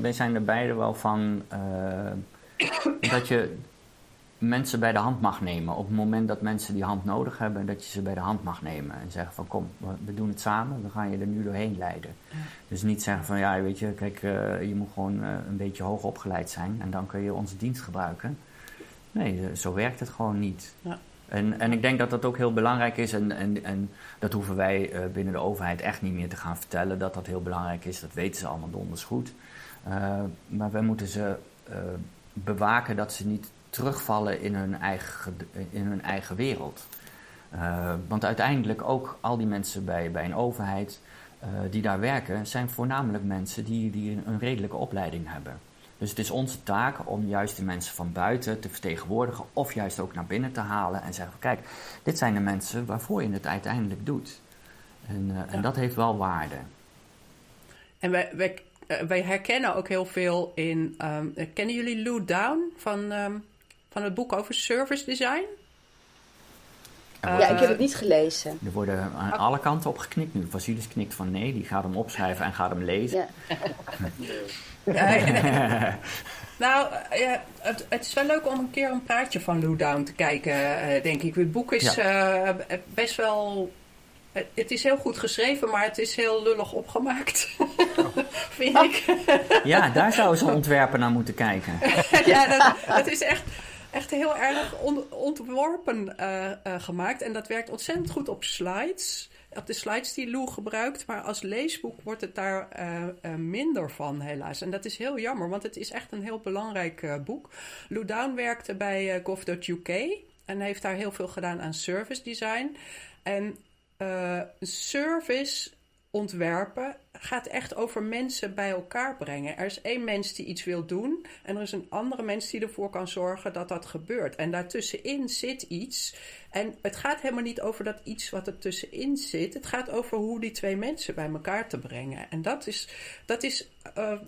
wij zijn er beide wel van. Uh dat je mensen bij de hand mag nemen. Op het moment dat mensen die hand nodig hebben, dat je ze bij de hand mag nemen. En zeggen van kom, we doen het samen, we gaan je er nu doorheen leiden. Dus niet zeggen van ja, weet je, kijk, uh, je moet gewoon uh, een beetje hoog opgeleid zijn en dan kun je onze dienst gebruiken. Nee, eh, zo werkt het gewoon niet. Ja. En, en ik denk dat dat ook heel belangrijk is. En, en, en dat hoeven wij uh, binnen de overheid echt niet meer te gaan vertellen. Dat dat heel belangrijk is. Dat weten ze allemaal donders goed. Maar wij moeten ze bewaken dat ze niet terugvallen in hun eigen, in hun eigen wereld. Uh, want uiteindelijk ook al die mensen bij, bij een overheid uh, die daar werken, zijn voornamelijk mensen die, die een redelijke opleiding hebben. Dus het is onze taak om juist de mensen van buiten te vertegenwoordigen of juist ook naar binnen te halen en zeggen: kijk, dit zijn de mensen waarvoor je het uiteindelijk doet. En, uh, ja. en dat heeft wel waarde. En wij, wij uh, wij herkennen ook heel veel in. Um, kennen jullie Lou Down van, um, van het boek over service design? ja, ik heb het niet gelezen. Er worden aan alle kanten op geknikt nu. Vasilis knikt van nee, die gaat hem opschrijven en gaat hem lezen. Ja. nou, ja, het, het, is wel leuk om een keer een praatje van Lou Down te kijken, denk ik. Het boek is best wel het is heel goed geschreven, maar het is heel lullig opgemaakt. Vind ik. ja, daar zouden ze ontwerpen naar moeten kijken. ja, dat, het is echt, echt heel erg ontworpen uh, uh, gemaakt. En dat werkt ontzettend goed op slides. Op de slides die Lou gebruikt. Maar als leesboek wordt het daar uh, minder van, helaas. En dat is heel jammer, want het is echt een heel belangrijk boek. Lou Down werkte bij gov.uk. En heeft daar heel veel gedaan aan service design. En uh, service ontwerpen gaat echt over mensen bij elkaar brengen. Er is één mens die iets wil doen en er is een andere mens die ervoor kan zorgen dat dat gebeurt. En daartussenin zit iets. En het gaat helemaal niet over dat iets wat er tussenin zit. Het gaat over hoe die twee mensen bij elkaar te brengen. En dat is, dat is uh,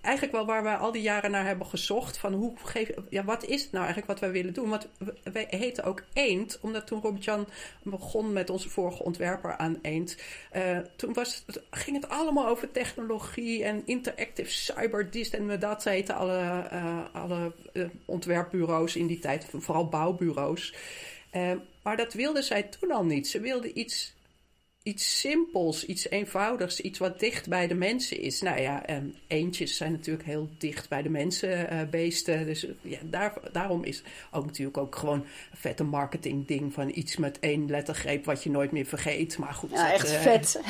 eigenlijk wel waar we al die jaren naar hebben gezocht. Van hoe geef, ja, wat is het nou eigenlijk wat wij willen doen? Want wij heten ook Eend, omdat toen Robert-Jan begon met onze vorige ontwerper aan Eend. Uh, toen was, ging het allemaal over technologie en interactive cyber dit en dat. heten alle, uh, alle uh, ontwerpbureaus in die tijd, vooral bouwbureaus. maar dat wilde zij toen al niet. Ze wilde iets iets simpels, iets eenvoudigs, iets wat dicht bij de mensen is. Nou ja, um, eentjes zijn natuurlijk heel dicht bij de mensen, uh, beesten. Dus ja, daar, daarom is ook natuurlijk ook gewoon een vette marketing ding van iets met één lettergreep wat je nooit meer vergeet. Maar goed. Ja, echt uh, vet.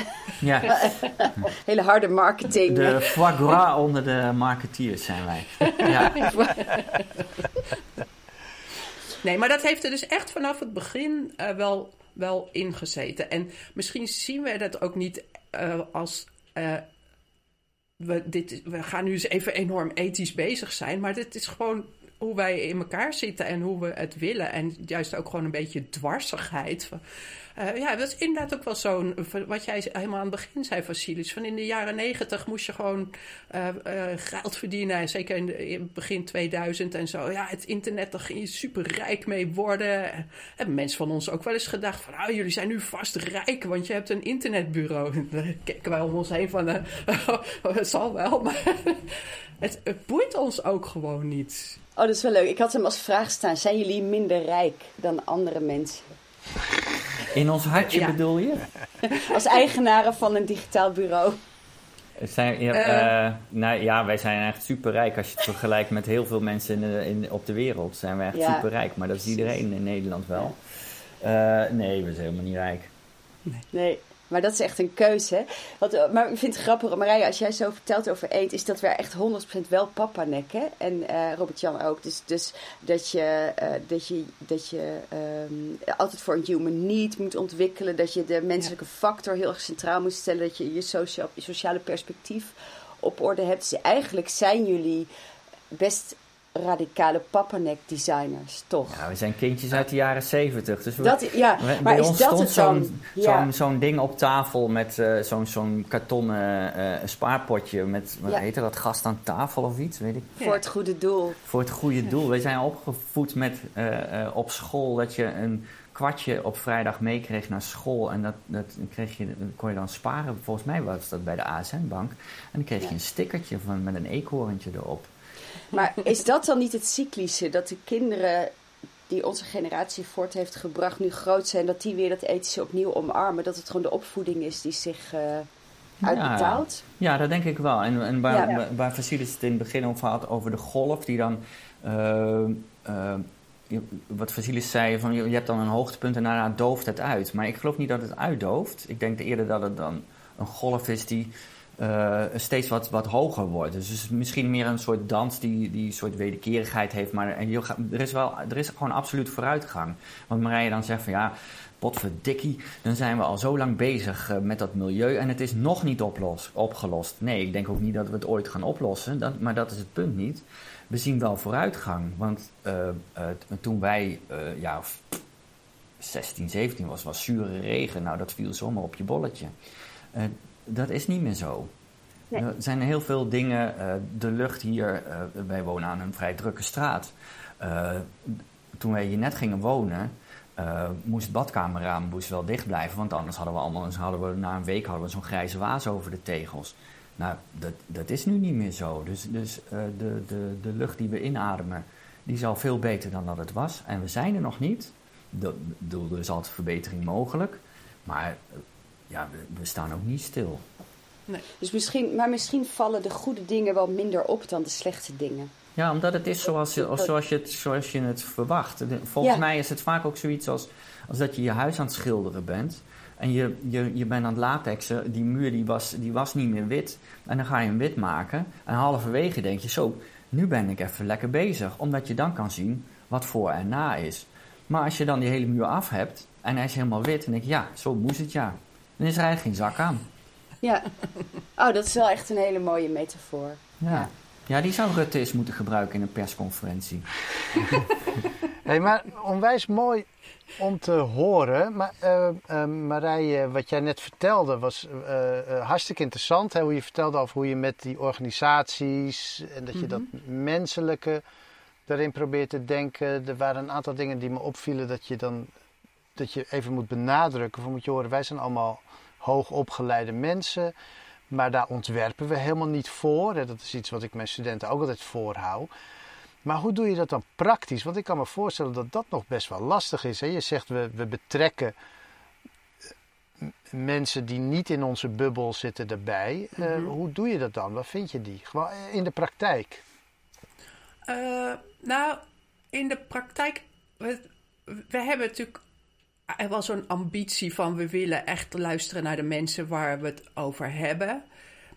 ja. Hele harde marketing. De foie gras onder de marketeers zijn wij. ja. nee, maar dat heeft er dus echt vanaf het begin uh, wel wel ingezeten. En misschien zien we dat ook niet uh, als. Uh, we, dit, we gaan nu eens even enorm ethisch bezig zijn, maar dit is gewoon hoe wij in elkaar zitten en hoe we het willen. En juist ook gewoon een beetje dwarsigheid. Uh, ja, dat is inderdaad ook wel zo'n, wat jij helemaal aan het begin zei, Vasilis. Van in de jaren negentig moest je gewoon uh, uh, geld verdienen. Zeker in, begin 2000 en zo. Ja, het internet, daar ging je super rijk mee worden. Hebben mensen van ons ook wel eens gedacht van, ah, jullie zijn nu vast rijk, want je hebt een internetbureau. Daar keken wij om ons heen van, het zal wel, maar het, het boeit ons ook gewoon niet. Oh, dat is wel leuk. Ik had hem als vraag staan. Zijn jullie minder rijk dan andere mensen? In ons hartje bedoel je? Als eigenaren van een digitaal bureau. Zijn, ja, uh, nou, ja, wij zijn echt superrijk. Als je het vergelijkt met heel veel mensen in, in op de wereld, zijn wij echt ja. superrijk. Maar dat is iedereen in Nederland wel. Uh, nee, we zijn helemaal niet rijk. Nee. nee. Maar dat is echt een keuze. Wat, eh, maar ik vind het grappig, Marije, als jij zo vertelt over eet, is dat we echt 100% wel papa nekken. En uh, Robert-Jan ook. Dus, dus dat je, uh, dat je, dat je um, altijd voor een human need moet ontwikkelen. Dat je de menselijke factor heel erg centraal moet stellen. Dat je je, sociaal, je sociale perspectief op orde hebt. Dus eigenlijk zijn jullie best radicale pappanek designers, toch? Ja, we zijn kindjes uit de jaren zeventig. Dus we, dat, ja, we, maar bij is ons dat stond zo'n ja. zo'n ding op tafel met uh, zo'n zo'n kartonnen uh, spaarpotje met, wat ja. heette dat, gast aan tafel of iets, weet ik. Voor het goede doel. Voor het goede doel. We zijn opgevoed met uh, op school dat je een kwartje op vrijdag meekreeg naar school. En dat, dat kreeg je, kon je dan sparen. Volgens mij was dat bij de ASN-bank. En dan kreeg je een stickertje van, met een eekhoorntje erop. Maar is dat dan niet het cyclische? Dat de kinderen die onze generatie voort heeft gebracht nu groot zijn, dat die weer dat ethische opnieuw omarmen? Dat het gewoon de opvoeding is die zich uh, uitbetaalt? Ja, ja, dat denk ik wel. En, en waar, ja. waar het in het begin over had, over de golf, die dan. Uh, uh, wat Vasilis zei, van, je, je hebt dan een hoogtepunt en daarna dooft het uit. Maar ik geloof niet dat het uitdooft. Ik denk eerder dat het dan een golf is die uh, steeds wat, wat hoger wordt. Dus misschien meer een soort dans die, die een soort wederkerigheid heeft. Maar er is, wel, er is gewoon absoluut vooruitgang. Want Marije dan zegt van ja, potverdikkie, dan zijn we al zo lang bezig uh, met dat milieu en het is nog niet oplos, opgelost. Nee, ik denk ook niet dat we het ooit gaan oplossen, maar dat is het punt niet. We zien wel vooruitgang, want uh, toen wij ja, 16, 17 was, was zure regen, nou dat viel zomaar op je bolletje dat is niet meer zo. Er zijn heel veel dingen. Uh, de lucht hier, uh, wij wonen aan een vrij drukke straat. Uh, toen wij hier net gingen wonen, moest het badkamerraam moest wel dicht blijven, want anders hadden we allemaal, hadden we, na een week hadden we zo'n grijze waas over de tegels. Nou, dat, dat is nu niet meer zo. Dus, dus de, de, de lucht die we inademen, die is al veel beter dan dat het was. En we zijn er nog niet. Er is altijd verbetering mogelijk. Maar ja, we, we staan ook niet stil. Nee. Dus misschien, maar misschien vallen de goede dingen wel minder op dan de slechte dingen. Ja, omdat het is zoals je, zoals je, het, zoals je het verwacht. Volgens mij is het vaak ook zoiets als, als dat je je huis aan het schilderen bent. En je, je, je bent aan het latexen, die muur die was, die was niet meer wit. En dan ga je hem wit maken. En halverwege denk je, zo, nu ben ik even lekker bezig. Omdat je dan kan zien wat voor en na is. Maar als je dan die hele muur af hebt en hij is helemaal wit, dan denk je, ja, zo moest het ja. Dan is er eigenlijk geen zak aan. Ja, oh, dat is wel echt een hele mooie metafoor. Ja, ja. die zou Rutte eens moeten gebruiken in een persconferentie. hey, maar onwijs mooi om te horen. Maar uh, uh, Marije, wat jij net vertelde was uh, hartstikke interessant. Hè? Hoe je vertelde over hoe je met die organisaties en dat je dat mhm. menselijke daarin probeert te denken. Er waren een aantal dingen die me opvielen dat je dan dat je even moet benadrukken. Van moet je horen, wij zijn allemaal hoogopgeleide mensen. Maar daar ontwerpen we helemaal niet voor. Dat is iets wat ik mijn studenten ook altijd voorhoud. Maar hoe doe je dat dan praktisch? Want ik kan me voorstellen dat dat nog best wel lastig is. Hè? Je zegt we, we betrekken eh, mensen die niet in onze bubbel zitten erbij. Eh, mhm. hoe doe je dat dan? Wat vind je die? Gewoon in de praktijk. Uh, nou, in de praktijk. We, we hebben natuurlijk er was zo'n ambitie van we willen echt luisteren naar de mensen waar we het over hebben.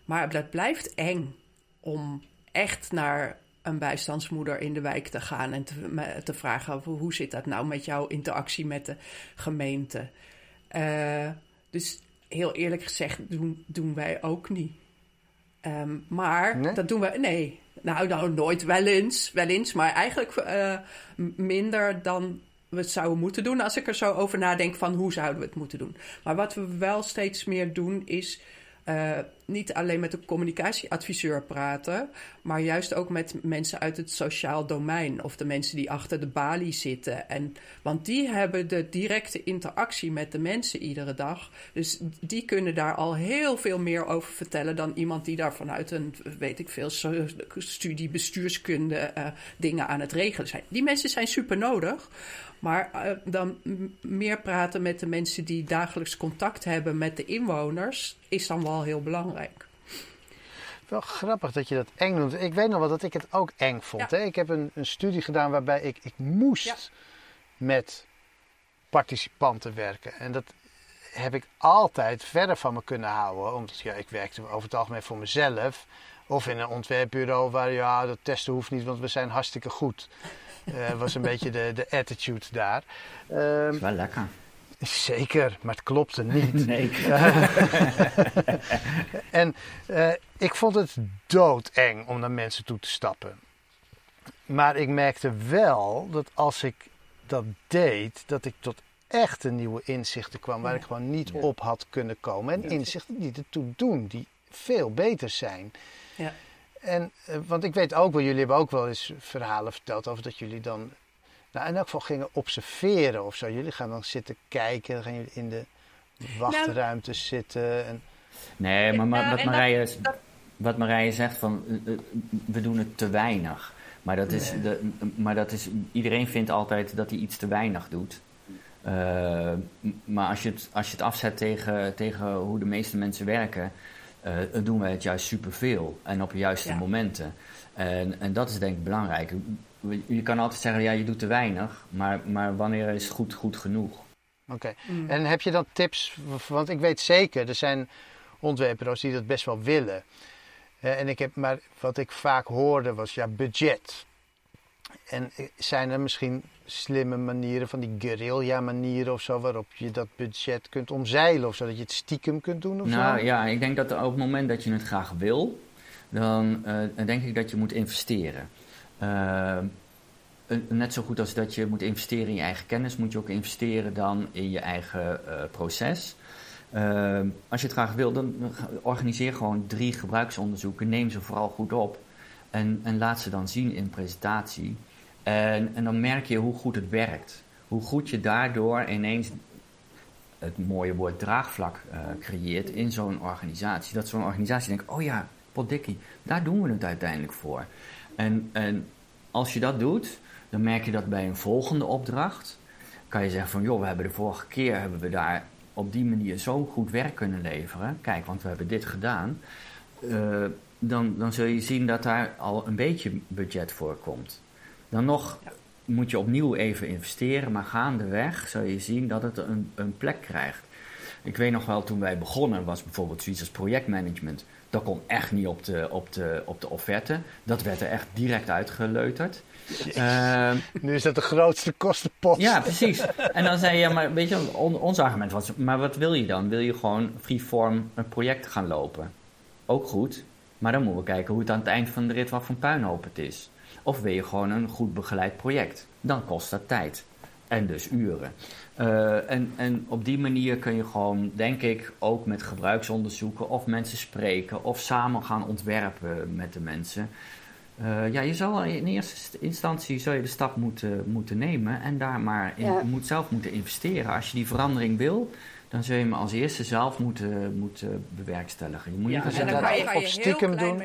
Maar dat blijft eng om echt naar een bijstandsmoeder in de wijk te gaan en te, te vragen hoe zit dat nou met jouw interactie met de gemeente. Uh, dus heel eerlijk gezegd doen, doen wij ook niet. Um, maar dat doen we. Nee, nou, nou nooit wel eens, wel eens, maar eigenlijk uh, minder dan we het zouden moeten doen. Als ik er zo over nadenk van hoe zouden we het moeten doen. Maar wat we wel steeds meer doen is uh, niet alleen met de communicatieadviseur praten, maar juist ook met mensen uit het sociaal domein of de mensen die achter de balie zitten. En, want die hebben de directe interactie met de mensen iedere dag. Dus die kunnen daar al heel veel meer over vertellen dan iemand die daar vanuit een, weet ik veel, studie bestuurskunde uh, dingen aan het regelen zijn. Die mensen zijn super nodig. Maar uh, dan meer praten met de mensen die dagelijks contact hebben met de inwoners is dan wel heel belangrijk. Wel grappig dat je dat eng noemt. Ik weet nog wel dat ik het ook eng vond. Hè? Ik heb een, een, studie gedaan waarbij ik, ik moest met participanten werken. En dat heb ik altijd verder van me kunnen houden. Omdat ja, ik werkte over het algemeen voor mezelf. Of in een ontwerpbureau waar ja, dat testen hoeft niet, want we zijn hartstikke goed. Uh, was een beetje de, de attitude daar. Um, is wel lekker. Zeker, maar het klopte niet. Nee. en uh, ik vond het doodeng om naar mensen toe te stappen. Maar ik merkte wel dat als ik dat deed, dat ik tot echte nieuwe inzichten kwam waar ik gewoon niet op had kunnen komen. En inzichten die ertoe doen, die veel beter zijn. Ja. En, uh, want ik weet ook wel, jullie hebben ook wel eens verhalen verteld over dat jullie dan nou, in elk geval gingen observeren of zo. Jullie gaan dan zitten kijken, dan gaan jullie in de wachtruimte nou, zitten. En... Nee, maar, maar wat, Marije, wat Marije zegt van eh, eh, we doen het te weinig. Maar dat, is, de, maar dat is, iedereen vindt altijd dat hij iets te weinig doet. Uh, maar als je het, als je het afzet tegen, tegen hoe de meeste mensen werken, uh, doen wij het juist superveel en op de juiste momenten. En, en dat is denk ik belangrijk je kan altijd zeggen, ja, je doet te weinig, maar, maar wanneer is goed goed genoeg? Oké, mm. en heb je dan tips, want ik weet zeker, er zijn ontwerpers die dat best wel willen. En ik heb, maar wat ik vaak hoorde was, ja, budget. En eh, zijn er misschien slimme manieren, van die guerrilla manieren of zo, waarop je dat budget kunt omzeilen of zo, dat je het stiekem kunt doen of nou, ja, ik denk dat op het moment dat je het graag wil, dan uh, denk ik dat je moet investeren. Uh, net zo goed als dat je moet investeren in je eigen kennis, moet je ook investeren dan in je eigen uh, proces. Uh, als je het graag wil, dan organiseer gewoon drie gebruiksonderzoeken. Neem ze vooral goed op. En, en laat ze dan zien in presentatie. En, en dan merk je hoe goed het werkt. hoe goed je daardoor ineens het mooie woord draagvlak uh, creëert in zo'n organisatie. Dat zo'n organisatie denkt, oh ja, potdikkie, daar doen we het uiteindelijk voor. En, en als je dat doet, dan merk je dat bij een volgende opdracht. Kan je zeggen van, joh, we hebben de vorige keer hebben we daar op die manier zo goed werk kunnen leveren. Kijk, want we hebben dit gedaan. Uh, dan, dan zul je zien dat daar al een beetje budget voor komt. Dan nog moet je opnieuw even investeren, maar gaandeweg zul je zien dat het een, een plek krijgt. Ik weet nog wel, toen wij begonnen, was bijvoorbeeld zoiets als projectmanagement. Dat kon echt niet op de, op de, op de offerte. Dat werd er echt direct uitgeleuterd. Uh, nu is dat de grootste kostenpost. Ja, precies. En dan zei je, maar weet je, ons argument was, maar wat wil je dan? Wil je gewoon freeform een project gaan lopen? Ook goed, maar dan moeten we kijken hoe het aan het eind van de rit wat voor puinhoop het is. Of wil je gewoon een goed begeleid project? Dan kost dat tijd. En dus uren. Uh, en, en op die manier kun je gewoon, denk ik, ook met gebruiksonderzoeken of mensen spreken of samen gaan ontwerpen met de mensen. Uh, ja, je zal in eerste instantie zou je de stap moeten, moeten nemen en daar maar in, moet zelf moeten investeren. Als je die verandering wil, dan zul je hem als eerste zelf moeten, moeten bewerkstelligen. Je moet ja, niet en dan kan je, kan je stiekem doen.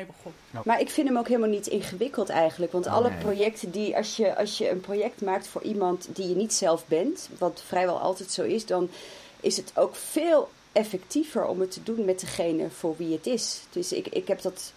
Maar ik vind hem ook helemaal niet ingewikkeld eigenlijk. Want alle projecten die, als je, als je een project maakt voor iemand die je niet zelf bent, wat vrijwel altijd zo is, dan is het ook veel effectiever om het te doen met degene voor wie het is. Dus ik, ik heb dat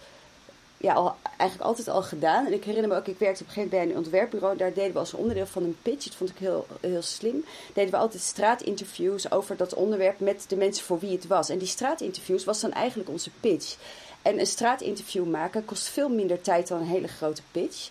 ja, al, eigenlijk altijd al gedaan. En ik herinner me ook, ik werkte op een gegeven moment bij een ontwerpbureau. Daar deden we als onderdeel van een pitch, dat vond ik heel, heel slim. Deden we altijd straatinterviews over dat onderwerp met de mensen voor wie het was. En die straatinterviews was dan eigenlijk onze pitch. En een straatinterview maken kost veel minder tijd dan een hele grote pitch.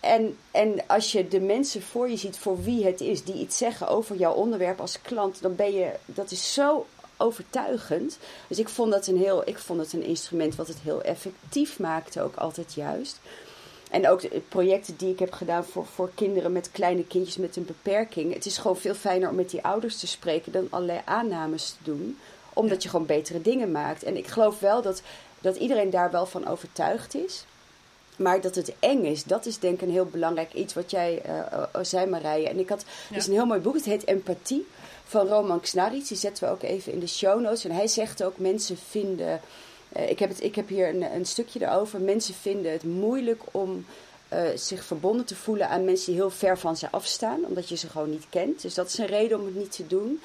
En, en als je de mensen voor je ziet voor wie het is, die iets zeggen over jouw onderwerp als klant, dan ben je, dat is zo overtuigend. Dus ik vond, dat een heel, ik vond het een instrument wat het heel effectief maakte, ook altijd juist. En ook de projecten die ik heb gedaan voor, voor kinderen met kleine kindjes met een beperking. Het is gewoon veel fijner om met die ouders te spreken dan allerlei aannames te doen. Omdat je gewoon betere dingen maakt. En ik geloof wel dat, dat iedereen daar wel van overtuigd is. Maar dat het eng is, dat is denk ik een heel belangrijk iets wat jij uh, zei, Marije. En ik had, ja. is een heel mooi boek, het heet Empathie van Roman Knarits. Die zetten we ook even in de show notes. En hij zegt ook, mensen vinden... Uh, ik, heb het, ik heb hier een, een, stukje erover. Mensen vinden het moeilijk om uh, zich verbonden te voelen aan mensen die heel ver van ze afstaan. Omdat je ze gewoon niet kent. Dus dat is een reden om het niet te doen.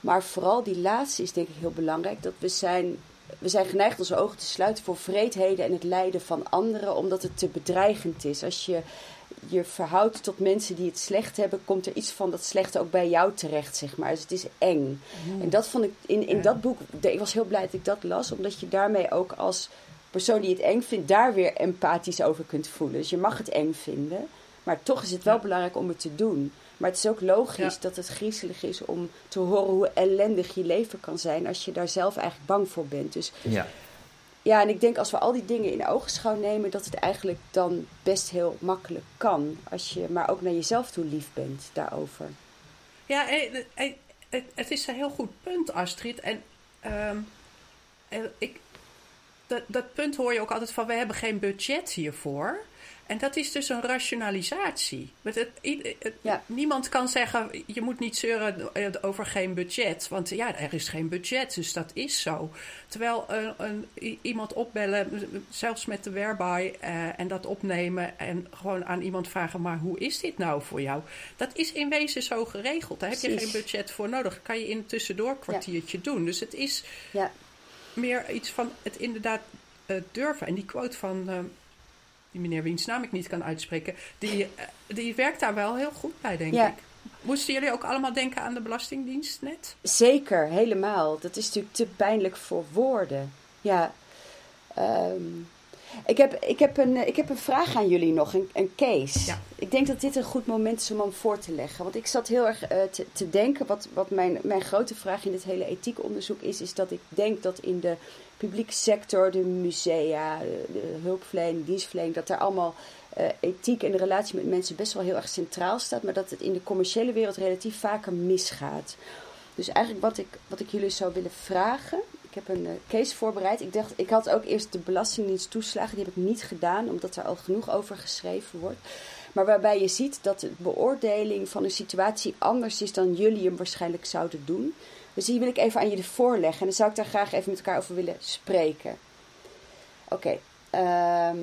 Maar vooral die laatste is denk ik heel belangrijk. Dat we zijn we zijn geneigd onze ogen te sluiten voor vreedheden en het lijden van anderen, omdat het te bedreigend is. Als je je verhoudt tot mensen die het slecht hebben, komt er iets van dat slechte ook bij jou terecht, zeg maar. Dus het is eng. En dat vond ik in, in dat boek, ik was heel blij dat ik dat las, omdat je daarmee ook als persoon die het eng vindt, daar weer empathisch over kunt voelen. Dus je mag het eng vinden, maar toch is het wel belangrijk om het te doen. Maar het is ook logisch dat het griezelig is om te horen hoe ellendig je leven kan zijn als je daar zelf eigenlijk bang voor bent. Dus ja. Ja, en ik denk als we al die dingen in oogschouw nemen, dat het eigenlijk dan best heel makkelijk kan. Als je maar ook naar jezelf toe lief bent daarover. Ja, het is een heel goed punt, Astrid. En ehm, ik, dat, dat punt hoor je ook altijd van: we hebben geen budget hiervoor. En dat is dus een rationalisatie. Het, het, Niemand kan zeggen, je moet niet zeuren over geen budget. Want ja, er is geen budget, dus dat is zo. Terwijl uh, een, iemand opbellen, zelfs met de whereby, uh, en dat opnemen... en gewoon aan iemand vragen, maar hoe is dit nou voor jou? Dat is in wezen zo geregeld. Daar heb je geen budget voor nodig. Dat kan je in een tussendoor kwartiertje doen. Dus het is ja. meer iets van het inderdaad uh, durven. En die quote van die meneer wiens naam ik niet kan uitspreken, die, eh, die werkt daar wel heel goed bij, denk ik. Moesten jullie ook allemaal denken aan de Belastingdienst net? Zeker, helemaal. Dat is natuurlijk te pijnlijk voor woorden. Ja. Um, ik, heb, ik, heb een, ik heb een vraag aan jullie nog, een, een case. Ja. Ik denk dat dit een goed moment is om hem voor te leggen. Want ik zat heel erg uh, te, te, denken, wat, wat mijn, mijn grote vraag in dit hele ethiekonderzoek is, is dat ik denk dat in de publieke sector, de musea, de hulpverlening, dienstverlening, dat daar allemaal uh, ethiek en de relatie met mensen best wel heel erg centraal staat, maar dat het in de commerciële wereld relatief vaker misgaat. Dus eigenlijk wat ik, wat ik jullie zou willen vragen, ik heb een uh, case voorbereid. Ik dacht, ik had ook eerst de Belastingdienst toeslagen, die heb ik niet gedaan, omdat er al genoeg over geschreven wordt. maar waarbij je ziet dat de beoordeling van een situatie anders is dan jullie hem waarschijnlijk zouden doen. Dus die wil ik even aan jullie voorleggen en dan zou ik daar graag even met elkaar over willen spreken. Oké. Ehm,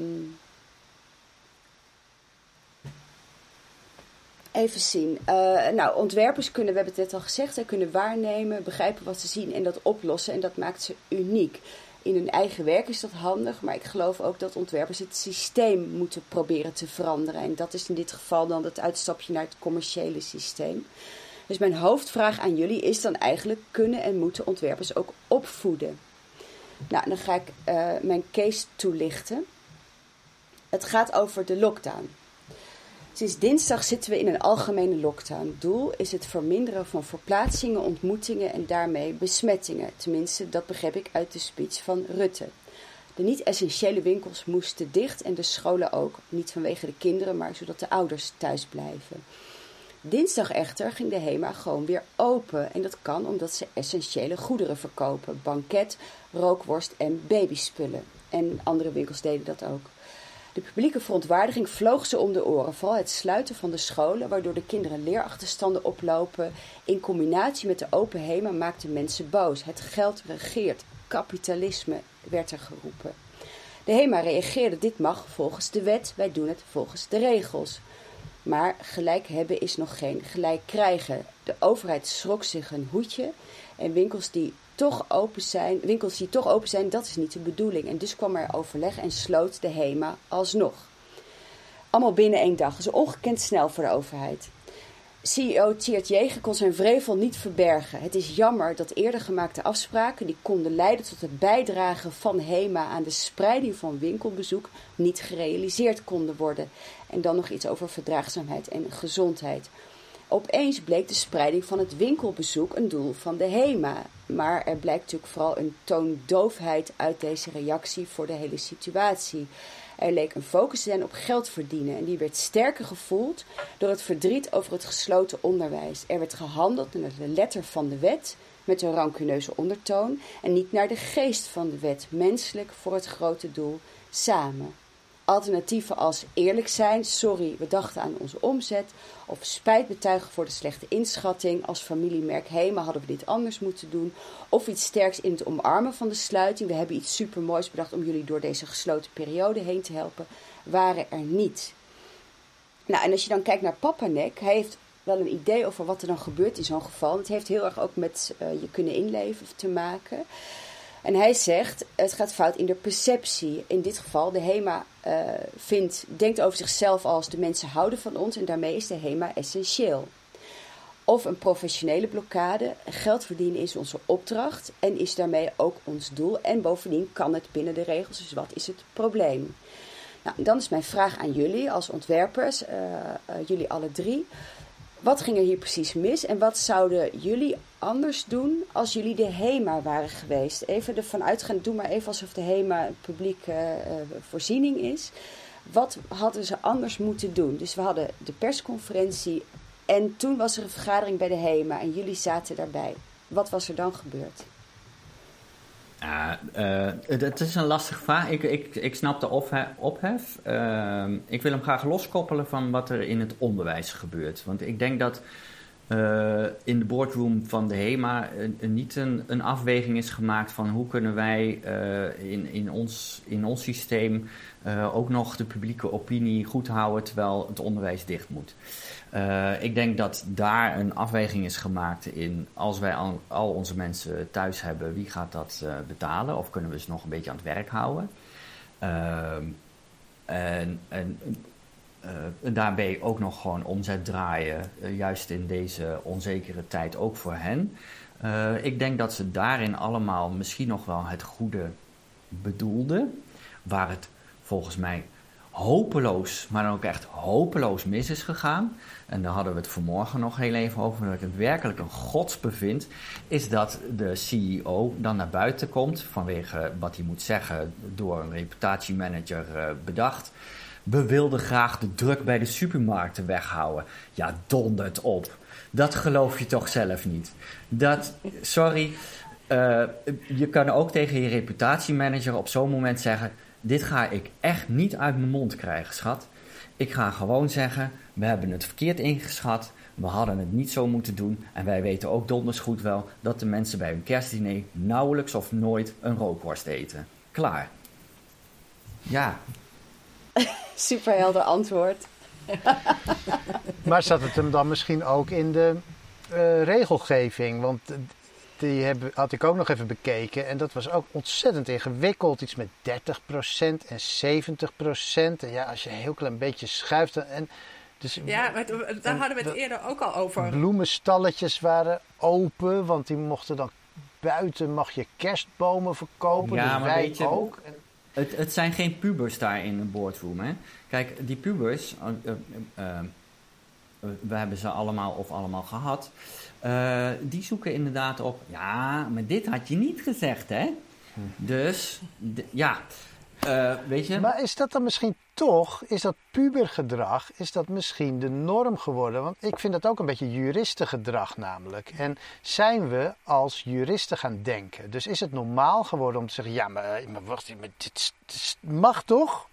even zien. Uh, nou, ontwerpers kunnen, we hebben het net al gezegd, kunnen waarnemen, begrijpen wat ze zien en dat oplossen. En dat maakt ze uniek. In hun eigen werk is dat handig, maar ik geloof ook dat ontwerpers het systeem moeten proberen te veranderen. En dat is in dit geval dan het uitstapje naar het commerciële systeem. Dus mijn hoofdvraag aan jullie is dan eigenlijk: kunnen en moeten ontwerpers ook opvoeden? Nou, dan ga ik uh, mijn case toelichten. Het gaat over de lockdown. Sinds dinsdag zitten we in een algemene lockdown. Doel is het verminderen van verplaatsingen, ontmoetingen en daarmee besmettingen. Tenminste, dat begreep ik uit de speech van Rutte. De niet-essentiële winkels moesten dicht en de scholen ook. Niet vanwege de kinderen, maar zodat de ouders thuis blijven. Dinsdag echter ging de HEMA gewoon weer open. En dat kan omdat ze essentiële goederen verkopen: banket, rookworst en babyspullen. En andere winkels deden dat ook. De publieke verontwaardiging vloog ze om de oren. Vooral het sluiten van de scholen, waardoor de kinderen leerachterstanden oplopen. In combinatie met de open HEMA maakte mensen boos. Het geld regeert. Kapitalisme werd er geroepen. De HEMA reageerde: dit mag volgens de wet, wij doen het volgens de regels. Maar gelijk hebben is nog geen gelijk krijgen. De overheid schrok zich een hoedje en winkels die toch open zijn, winkels die toch open zijn, dat is niet de bedoeling. En dus kwam er overleg en sloot de HEMA alsnog. Allemaal binnen één dag. Is ongekend snel voor de overheid. CEO Tjeerd Jeger kon zijn vrevel niet verbergen. Het is jammer dat eerder gemaakte afspraken die konden leiden tot het bijdragen van HEMA aan de spreiding van winkelbezoek niet gerealiseerd konden worden. En dan nog iets over verdraagzaamheid en gezondheid. Opeens bleek de spreiding van het winkelbezoek een doel van de HEMA. Maar er blijkt natuurlijk vooral een toondoofheid uit deze reactie voor de hele situatie. Er leek een focus te zijn op geld verdienen en die werd sterker gevoeld door het verdriet over het gesloten onderwijs. Er werd gehandeld naar de letter van de wet met een rancuneuze ondertoon en niet naar de geest van de wet, menselijk voor het grote doel samen. Alternatieven als eerlijk zijn, sorry, we dachten aan onze omzet, of spijt betuigen voor de slechte inschatting, als familiemerk Hema hadden we dit anders moeten doen, of iets sterks in het omarmen van de sluiting, we hebben iets supermoois bedacht om jullie door deze gesloten periode heen te helpen, waren er niet. Nou, en als je dan kijkt naar Papanek, hij heeft wel een idee over wat er dan gebeurt in zo'n geval. Het heeft heel erg ook met uh, je kunnen inleven te maken. En hij zegt, het gaat fout in de perceptie. In dit geval, de HEMA uh, vindt, denkt over zichzelf als de mensen houden van ons en daarmee is de HEMA essentieel. Of een professionele blokkade. Geld verdienen is onze opdracht en is daarmee ook ons doel. En bovendien kan het binnen de regels, dus wat is het probleem? Nou, dan is mijn vraag aan jullie als ontwerpers, uh, uh, jullie alle drie. Wat ging er hier precies mis en wat zouden jullie anders doen als jullie de HEMA waren geweest? Even ervan uitgaan, doe maar even alsof de HEMA een publieke uh, voorziening is. Wat hadden ze anders moeten doen? Dus we hadden de persconferentie en toen was er een vergadering bij de HEMA en jullie zaten daarbij. Wat was er dan gebeurd? Ja, uh, het is een lastige vraag. Ik, ik, ik snap de ophef. Uh, ik wil hem graag loskoppelen van wat er in het onderwijs gebeurt. Want ik denk dat uh, in de boardroom van de HEMA niet een, een afweging is gemaakt van hoe kunnen wij in, in, ons, in ons systeem ook nog de publieke opinie goed houden terwijl het onderwijs dicht moet. Uh, ik denk dat daar een afweging is gemaakt in als wij al, onze mensen thuis hebben, wie gaat dat uh, betalen? Of kunnen we ze nog een beetje aan het werk houden? Uh, en, en daarbij ook nog gewoon omzet draaien, juist in deze onzekere tijd ook voor hen. ik denk dat ze daarin allemaal misschien nog wel het goede bedoelden, waar het volgens mij hopeloos, maar dan ook echt hopeloos mis is gegaan. En daar hadden we het vanmorgen nog heel even over. Dat ik het werkelijk een godsbevind. Is dat de CEO dan naar buiten komt. Vanwege wat hij moet zeggen. Door een reputatiemanager uh, bedacht. We wilden graag de druk bij de supermarkten weghouden. Ja, dondert op. Dat geloof je toch zelf niet. Dat, sorry. Uh, je kan ook tegen je reputatiemanager op zo'n moment zeggen dit ga ik echt niet uit mijn mond krijgen, schat. Ik ga gewoon zeggen, we hebben het verkeerd ingeschat. We hadden het niet zo moeten doen. En wij weten ook donders goed wel dat de mensen bij hun kerstdiner nauwelijks of nooit een rookworst eten. Klaar. Ja. Superhelder antwoord. maar zat het hem dan misschien ook in de uh, regelgeving? Want die heb, had ik ook nog even bekeken. En dat was ook ontzettend ingewikkeld. Iets met 30% en 70%. En ja, als je een heel klein beetje schuift. En, dus, ja, maar daar hadden we het eerder ook al over. Bloemenstalletjes waren open, want die mochten dan buiten mag je kerstbomen verkopen. Ja, dus maar wij weet je, ook. Het, het zijn geen pubers daar in een boardroom. Hè? Kijk, die pubers, uh, uh, we hebben ze allemaal of allemaal gehad. Uh, die zoeken inderdaad op, ja, maar dit had je niet gezegd, hè? Hm. Dus, ja, uh, weet je. Maar is dat dan misschien toch, is dat pubergedrag, is dat misschien de norm geworden? Want ik vind dat ook een beetje juristengedrag namelijk. En zijn we als juristen gaan denken? Dus is het normaal geworden om te zeggen, ja, maar, eh, maar wacht, maar dit, dit, mag toch?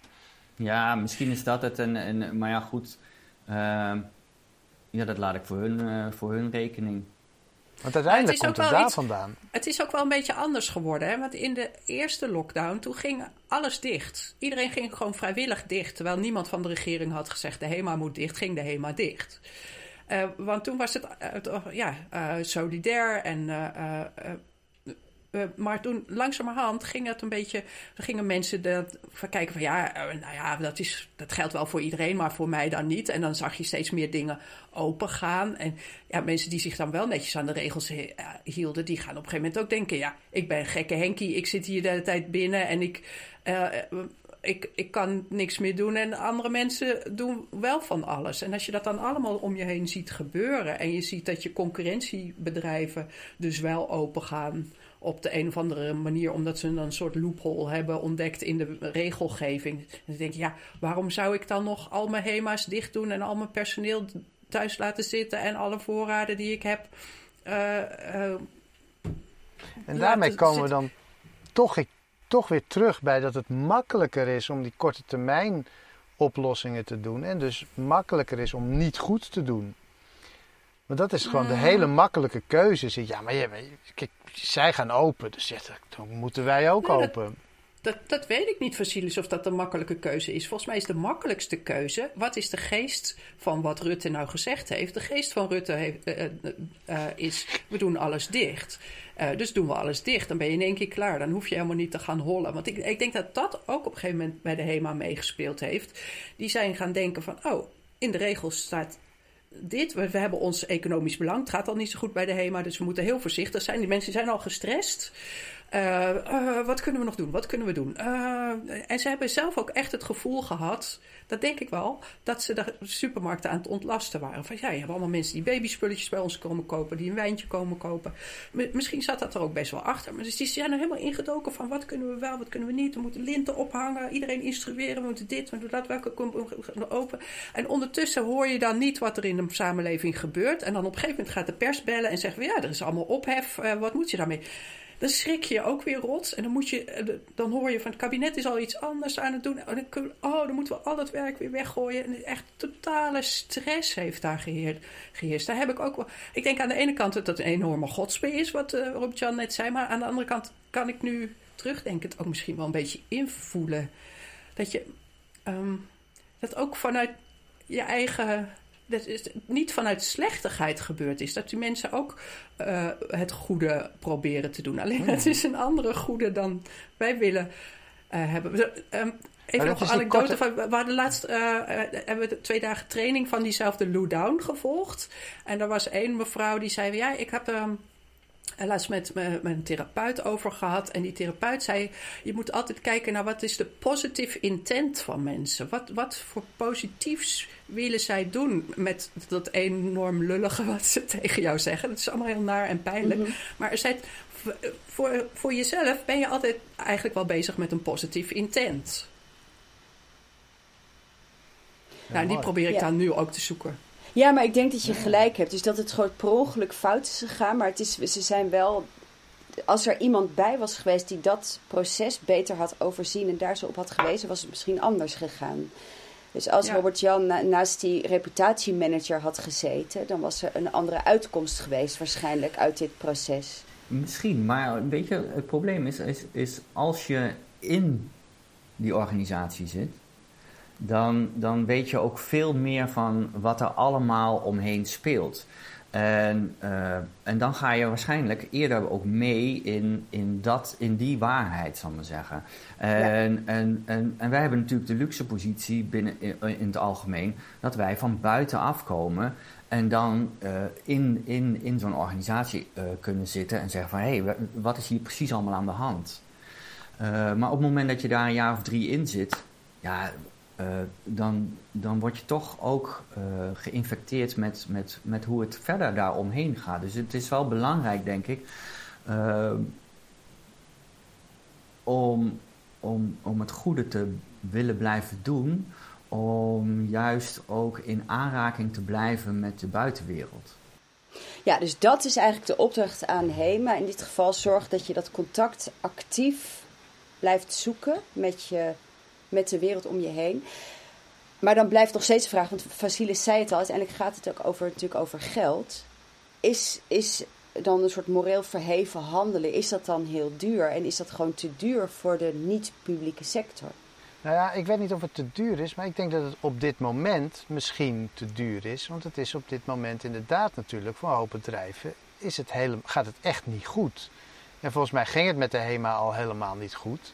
Ja, misschien is dat het. En, maar ja, goed. Uh, ja, dat laat ik voor hun, uh, voor hun rekening. Want uiteindelijk komt het daar iets, vandaan. Het is ook wel een beetje anders geworden. Hè? Want in de eerste lockdown, toen ging alles dicht. Iedereen ging gewoon vrijwillig dicht. Terwijl niemand van de regering had gezegd, de HEMA moet dicht, ging de HEMA dicht. Uh, want toen was het uh, ja, solidair en uh, maar toen langzamerhand ging het een beetje. Er gingen mensen dat, kijken van ja, uh, nou ja, dat, is, dat geldt wel voor iedereen, maar voor mij dan niet. En dan zag je steeds meer dingen open gaan. En ja, mensen die zich dan wel netjes aan de regels uh, hielden, die gaan op een gegeven moment ook denken: ja, ik ben gekke Henkie, ik zit hier de hele tijd binnen en ik. Ik, ik kan niks meer doen en andere mensen doen wel van alles. En als je dat dan allemaal om je heen ziet gebeuren en je ziet dat je concurrentiebedrijven dus wel open gaan op de een of andere manier, omdat ze een soort loophole hebben ontdekt in de regelgeving. En dan denk je, ja, waarom zou ik dan nog al mijn HEMA's dicht doen en al mijn personeel thuis laten zitten en alle voorraden die ik heb. Uh, uh, en daarmee komen we dan toch, toch weer terug bij dat het makkelijker is om die korte termijn oplossingen te doen. En dus makkelijker is om niet goed te doen. Maar dat is gewoon de mm. hele makkelijke keuze. Ja, maar kijk, zij gaan open, dus ja, dan moeten wij ook open. Dat, dat, weet ik niet, Vasilis, of dat de makkelijke keuze is. Volgens mij is de makkelijkste keuze. Wat is de geest van wat Rutte nou gezegd heeft? De geest van Rutte heeft, uh, uh, is: we doen alles dicht. Dus doen we alles dicht. Dan ben je in één keer klaar. Dan hoef je helemaal niet te gaan hollen. Want ik, ik denk dat dat ook op een gegeven moment bij de HEMA meegespeeld heeft. Die zijn gaan denken: van, oh, in de regels staat dit, we, hebben ons economisch belang. Het gaat al niet zo goed bij de HEMA, dus we moeten heel voorzichtig zijn. Die mensen zijn al gestrest. Uh, uh, wat kunnen we nog doen? Wat kunnen we doen? Uh, en ze hebben zelf ook echt het gevoel gehad, dat denk ik wel, dat ze de supermarkten aan het ontlasten waren. Van ja, je hebt allemaal mensen die babyspulletjes bij ons komen kopen, die een wijntje komen kopen. misschien zat dat er ook best wel achter. Maar dus die zijn er helemaal ingedoken van wat kunnen we wel, wat kunnen we niet. We moeten linten ophangen, iedereen instrueren, we moeten dit, we moeten dat, welke komen open. En ondertussen hoor je dan niet wat er in de samenleving gebeurt. En dan op een gegeven moment gaat de pers bellen en zeggen we ja, er is allemaal ophef, wat moet je daarmee? Dan schrik je ook weer rot. En dan, moet je, eh, dan hoor je van het kabinet is al iets anders aan het doen. Oh, dan moeten we al dat werk weer weggooien. En echt totale stress heeft daar geheerst. Daar heb ik ook wel. Ik denk aan de ene kant dat het een enorme godspe is, wat uh, Rob-Jan net zei. Maar aan de andere kant kan ik nu terugdenkend ook misschien wel een beetje invoelen. Dat je um, dat ook vanuit je eigen dat is niet vanuit slechtigheid gebeurd is. Dat die mensen ook uh, het goede proberen te doen. Alleen het is een andere goede dan wij willen uh, hebben. Um, even nog een anekdote. Van, we hadden laatst uh, hebben we twee dagen training van diezelfde Lou Down gevolgd. En er was één mevrouw die zei: Ja, ik heb. Laatst met, een therapeut over gehad. En die therapeut zei: Je moet altijd kijken naar wat is de positive intent van mensen. Wat, wat voor positiefs willen zij doen met dat enorm lullige wat ze tegen jou zeggen? Dat is allemaal heel naar en pijnlijk. Mhm. Maar zij, voor, voor jezelf ben je altijd eigenlijk wel bezig met een positief intent. nou, die probeer ik dan nu ook te zoeken. Ja, maar ik denk dat je gelijk hebt. Dus dat het gewoon per ongeluk fout is gegaan. Maar het is, ze zijn wel. Als er iemand bij was geweest die dat proces beter had overzien en daar zo op had gewezen, was het misschien anders gegaan. Dus als Robert Jan naast die reputatiemanager had gezeten, dan was er een andere uitkomst geweest waarschijnlijk uit dit proces. Misschien, maar weet je, het probleem is, is, is als je in die organisatie zit, dan, dan weet je ook veel meer van wat er allemaal omheen speelt. En, uh, en dan ga je waarschijnlijk eerder ook mee in, in, dat, in die waarheid, zal ik maar zeggen. En, ja. en, en, en wij hebben natuurlijk de luxe positie binnen in, in het algemeen dat wij van buiten komen en dan uh, in, in, in zo'n organisatie uh, kunnen zitten en zeggen van hé, hey, wat is hier precies allemaal aan de hand? maar op het moment dat je daar een jaar of drie in zit, ja, uh, dan, dan word je toch ook uh, geïnfecteerd met, met, met hoe het verder daaromheen gaat. Dus het is wel belangrijk, denk ik, uh, om, om, om het goede te willen blijven doen, om juist ook in aanraking te blijven met de buitenwereld. Ja, dus dat is eigenlijk de opdracht aan HEMA. In dit geval zorg dat je dat contact actief blijft zoeken met je met de wereld om je heen. Maar dan blijft nog steeds de vraag, want Vasilis zei het al, uiteindelijk gaat het ook over, natuurlijk over geld. Is, is dan een soort moreel verheven handelen, is dat dan heel duur? En is dat gewoon te duur voor de niet-publieke sector? Nou ja, ik weet niet of het te duur is, maar ik denk dat het op dit moment misschien te duur is. Want het is op dit moment inderdaad natuurlijk voor een hoop bedrijven is het hele, gaat het echt niet goed. En volgens mij ging het met de HEMA al helemaal niet goed.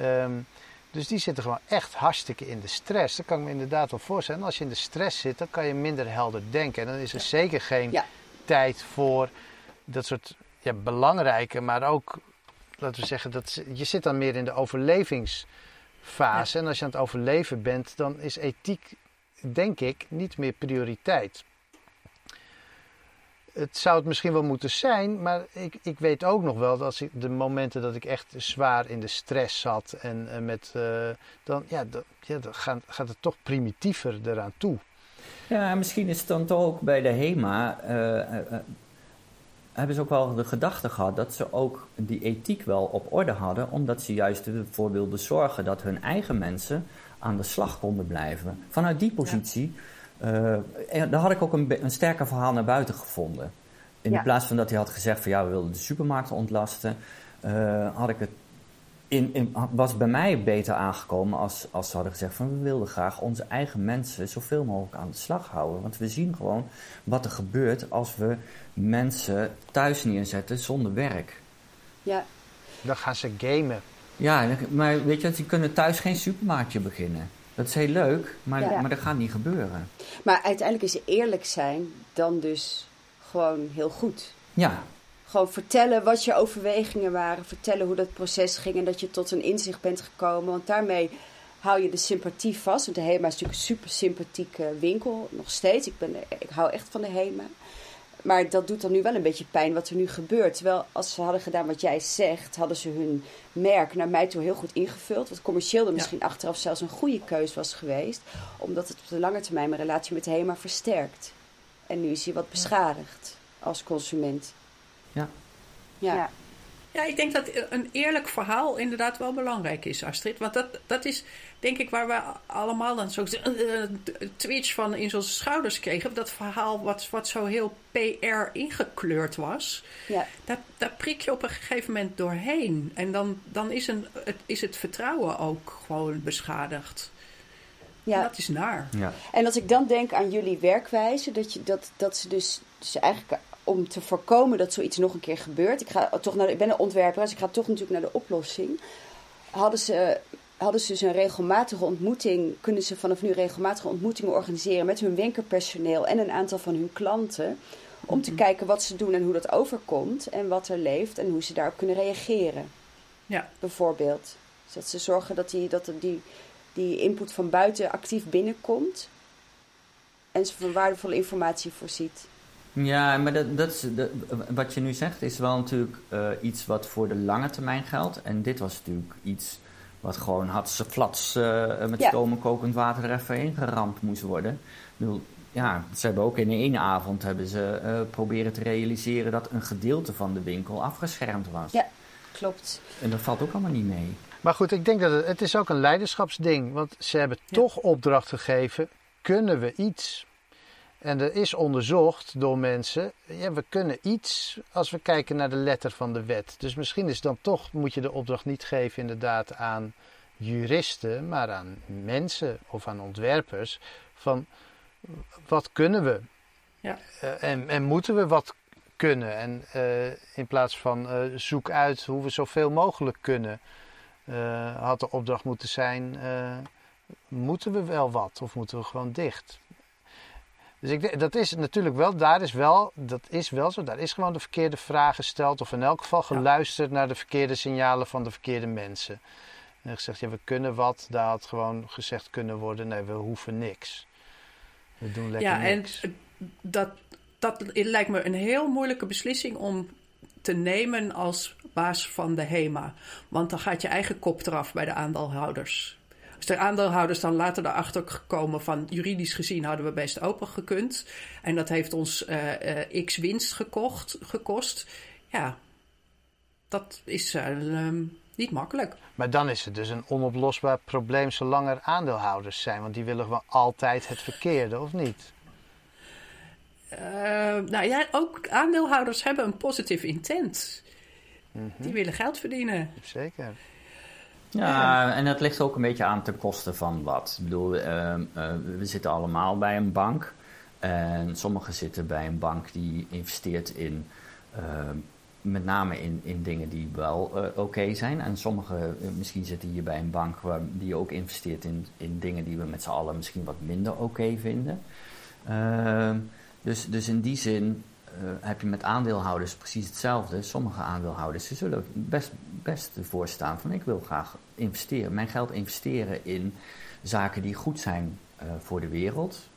Um, dus die zitten gewoon echt hartstikke in de stress. Dat kan ik me inderdaad wel voorstellen. En als je in de stress zit, dan kan je minder helder denken. En dan is er zeker geen tijd voor dat soort ja, belangrijke, maar ook, laten we zeggen, dat, je zit dan meer in de overlevingsfase. En als je aan het overleven bent, dan is ethiek, denk ik, niet meer prioriteit het zou het misschien wel moeten zijn, maar ik, ik weet ook nog wel dat als ik, de momenten dat ik echt zwaar in de stress zat en uh, met, uh, dan, ja, ja, dan gaat, gaat, het toch primitiever eraan toe. Ja, misschien is het dan toch ook bij de HEMA, uh, hebben ze ook wel de gedachte gehad dat ze ook die ethiek wel op orde hadden, omdat ze juist ervoor wilden zorgen dat hun eigen mensen aan de slag konden blijven. Vanuit die positie. Ja en daar had ik ook een, een sterker verhaal naar buiten gevonden. In plaats van dat hij had gezegd van ja, we wilden de supermarkten ontlasten, uh, had ik het in, in, was bij mij beter aangekomen als, als ze hadden gezegd van we wilden graag onze eigen mensen zoveel mogelijk aan de slag houden. Want we zien gewoon wat er gebeurt als we mensen thuis neerzetten zonder werk. Ja. Dan gaan ze gamen. Ja, maar weet je, ze kunnen thuis geen supermarktje beginnen. Dat is heel leuk, maar, maar dat gaat niet gebeuren. Maar uiteindelijk is eerlijk zijn dan dus gewoon heel goed. Ja. Gewoon vertellen wat je overwegingen waren. Vertellen hoe dat proces ging en dat je tot een inzicht bent gekomen. Want daarmee hou je de sympathie vast. Want de HEMA is natuurlijk een super sympathieke winkel, nog steeds. Ik, ben, ik hou echt van de HEMA. Maar dat doet dan nu wel een beetje pijn wat er nu gebeurt. Terwijl als ze hadden gedaan wat jij zegt, hadden ze hun merk naar mij toe heel goed ingevuld. Wat commercieel dan misschien achteraf zelfs een goede keus was geweest. Omdat het op de lange termijn mijn relatie met HEMA versterkt. En nu is hij wat beschadigd als consument. Ja. Ja. ja. Ja, ik denk dat een eerlijk verhaal inderdaad wel belangrijk is, Astrid. Want dat, dat is denk ik waar we allemaal dan zo'n uh, twitch van in onze schouders kregen. Dat verhaal wat, wat zo heel PR ingekleurd was. Ja. Daar, daar prik je op een gegeven moment doorheen. En dan, dan is, een, het, is het vertrouwen ook gewoon beschadigd. Ja. En dat is naar. Ja. En als ik dan denk aan jullie werkwijze, dat, je, dat, dat ze dus, dus eigenlijk om te voorkomen dat zoiets nog een keer gebeurt. Ik, ga toch naar, ik ben een ontwerper, dus ik ga toch natuurlijk naar de oplossing. Hadden ze, hadden ze dus een regelmatige ontmoeting, kunnen ze vanaf nu regelmatige ontmoetingen organiseren met hun winkelpersoneel en een aantal van hun klanten. Om te mhm. kijken wat ze doen en hoe dat overkomt en wat er leeft en hoe ze daarop kunnen reageren. Ja. Bijvoorbeeld. Dus dat ze zorgen dat die, dat die, die input van buiten actief binnenkomt en ze van waardevolle informatie voorziet. Ja, maar dat, dat is, wat je nu zegt is wel natuurlijk uh, iets wat voor de lange termijn geldt. En dit was natuurlijk iets wat gewoon had ze flats uh, met ja. stoom en kokend water er even ingeramd moest worden. Ik bedoel, ja, ze hebben ook in één avond hebben ze uh, proberen te realiseren dat een gedeelte van de winkel afgeschermd was. Ja, klopt. En dat valt ook allemaal niet mee. Maar goed, ik denk dat het, het is ook een leiderschapsding. Want ze hebben toch opdracht gegeven, kunnen we iets? En er is onderzocht door mensen, ja, we kunnen iets als we kijken naar de letter van de wet. Dus misschien is dan toch, moet je de opdracht niet geven inderdaad aan juristen, maar aan mensen of aan ontwerpers. Van wat kunnen we? Ja. Uh, en, en moeten we wat kunnen? En uh, in plaats van uh, zoek uit hoe we zoveel mogelijk kunnen, had de opdracht moeten zijn: moeten we wel wat of moeten we gewoon dicht? Dus ik, dat is natuurlijk wel, daar is wel, dat is wel zo. Daar is gewoon de verkeerde vraag gesteld. Of in elk geval geluisterd naar de verkeerde signalen van de verkeerde mensen. En gezegd, ja, we kunnen wat. Daar had gewoon gezegd kunnen worden, nee, we hoeven niks. We doen lekker ja, niks. en dat, dat lijkt me een heel moeilijke beslissing om te nemen als baas van de HEMA. Want dan gaat je eigen kop eraf bij de aandeelhouders. Als de aandeelhouders dan later erachter gekomen van juridisch gezien hadden we best open gekund. En dat heeft ons uh, uh, x winst gekocht, gekost. Ja, dat is uh, niet makkelijk. Maar dan is het dus een onoplosbaar probleem zolang er aandeelhouders zijn. Want die willen gewoon altijd het verkeerde, of niet? nou ja, ook aandeelhouders hebben een positive intent. Mm -hmm. Die willen geld verdienen. Zeker. Ja, en dat ligt ook een beetje aan ten koste van wat. Ik bedoel, uh, uh, we zitten allemaal bij een bank. En sommigen zitten bij een bank die investeert in, uh, met name in, in dingen die wel oké okay zijn. En sommigen misschien zitten hier bij een bank waar, die ook investeert in, in dingen die we met z'n allen misschien wat minder oké okay vinden. Ehm, dus, dus in die zin heb je met aandeelhouders precies hetzelfde. Sommige aandeelhouders ze zullen best, best ervoor staan van ik wil graag investeren, mijn geld investeren in zaken die goed zijn uh, voor de wereld.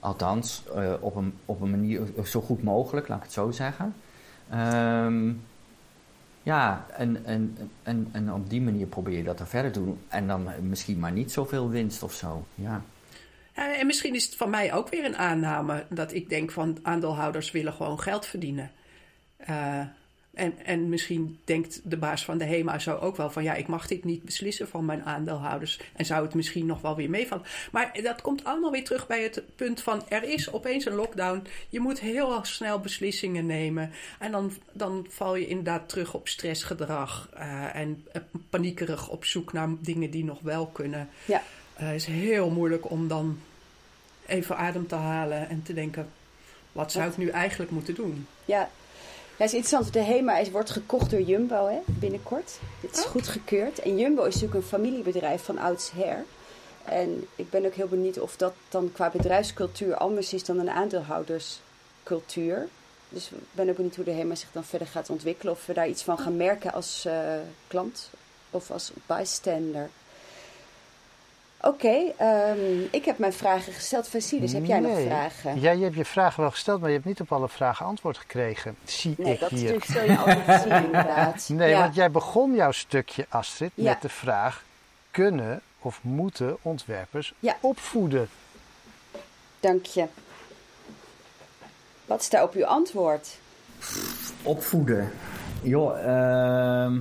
Althans, uh, op, een, op een manier zo goed mogelijk, laat ik het zo zeggen. Um, ja, en, en, en, en op die manier probeer je dat er verder te doen. En dan misschien maar niet zoveel winst of zo. Ja. En misschien is het van mij ook weer een aanname dat ik denk van aandeelhouders willen gewoon geld verdienen. Uh, en, en misschien denkt de baas van de HEMA zo ook wel van ja, ik mag dit niet beslissen van mijn aandeelhouders. En zou het misschien nog wel weer meevallen. Maar dat komt allemaal weer terug bij het punt van er is opeens een lockdown. Je moet heel snel beslissingen nemen. En dan, dan val je inderdaad terug op stressgedrag. Uh, en uh, paniekerig op zoek naar dingen die nog wel kunnen. Ja. Het uh, is heel moeilijk om dan even adem te halen en te denken: wat zou ik nu eigenlijk moeten doen? Ja, ja, is interessant. De HEMA is, wordt gekocht door Jumbo hè, binnenkort. Dit is Oh. goed gekeurd. En Jumbo is natuurlijk een familiebedrijf van oudsher. En ik ben ook heel benieuwd of dat dan qua bedrijfscultuur anders is dan een aandeelhouderscultuur. Dus ik ben ook benieuwd hoe de HEMA zich dan verder gaat ontwikkelen. Of we daar iets van gaan merken als eh, klant of als bystander. Oké, ehm, ik heb mijn vragen gesteld. Vasilis, heb jij nog Nee. vragen? Ja, je hebt je vragen wel gesteld, maar je hebt niet op alle vragen antwoord gekregen. Zie Nee, ik dat hier. stuk zul je altijd zien inderdaad. Nee, Ja. want jij begon jouw stukje, Astrid, Ja. met de vraag: kunnen of moeten ontwerpers Ja. opvoeden? Dank je. Wat is daarop uw antwoord? Opvoeden. Joh, ehm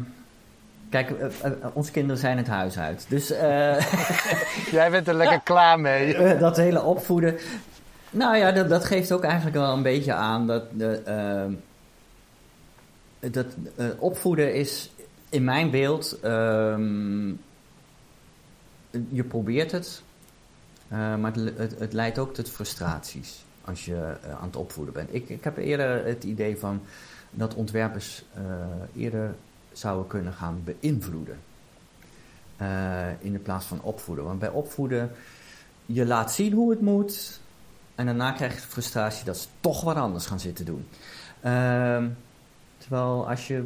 kijk, eh, eh, onze kinderen zijn het huis uit. Dus eh, Jij bent er lekker klaar mee. dat hele opvoeden. Nou ja, dat, dat geeft ook eigenlijk wel een beetje aan dat. Ehm, dat opvoeden is in mijn beeld. ehm, je probeert het, maar het, het, het leidt ook tot frustraties als je aan het opvoeden bent. Ik, ik heb eerder het idee van dat ontwerpers eh, eerder zouden kunnen gaan beïnvloeden. eh, in de plaats van opvoeden. Want bij opvoeden, je laat zien hoe het moet. En daarna krijg je frustratie dat ze toch wat anders gaan zitten doen. Ehm, terwijl als je.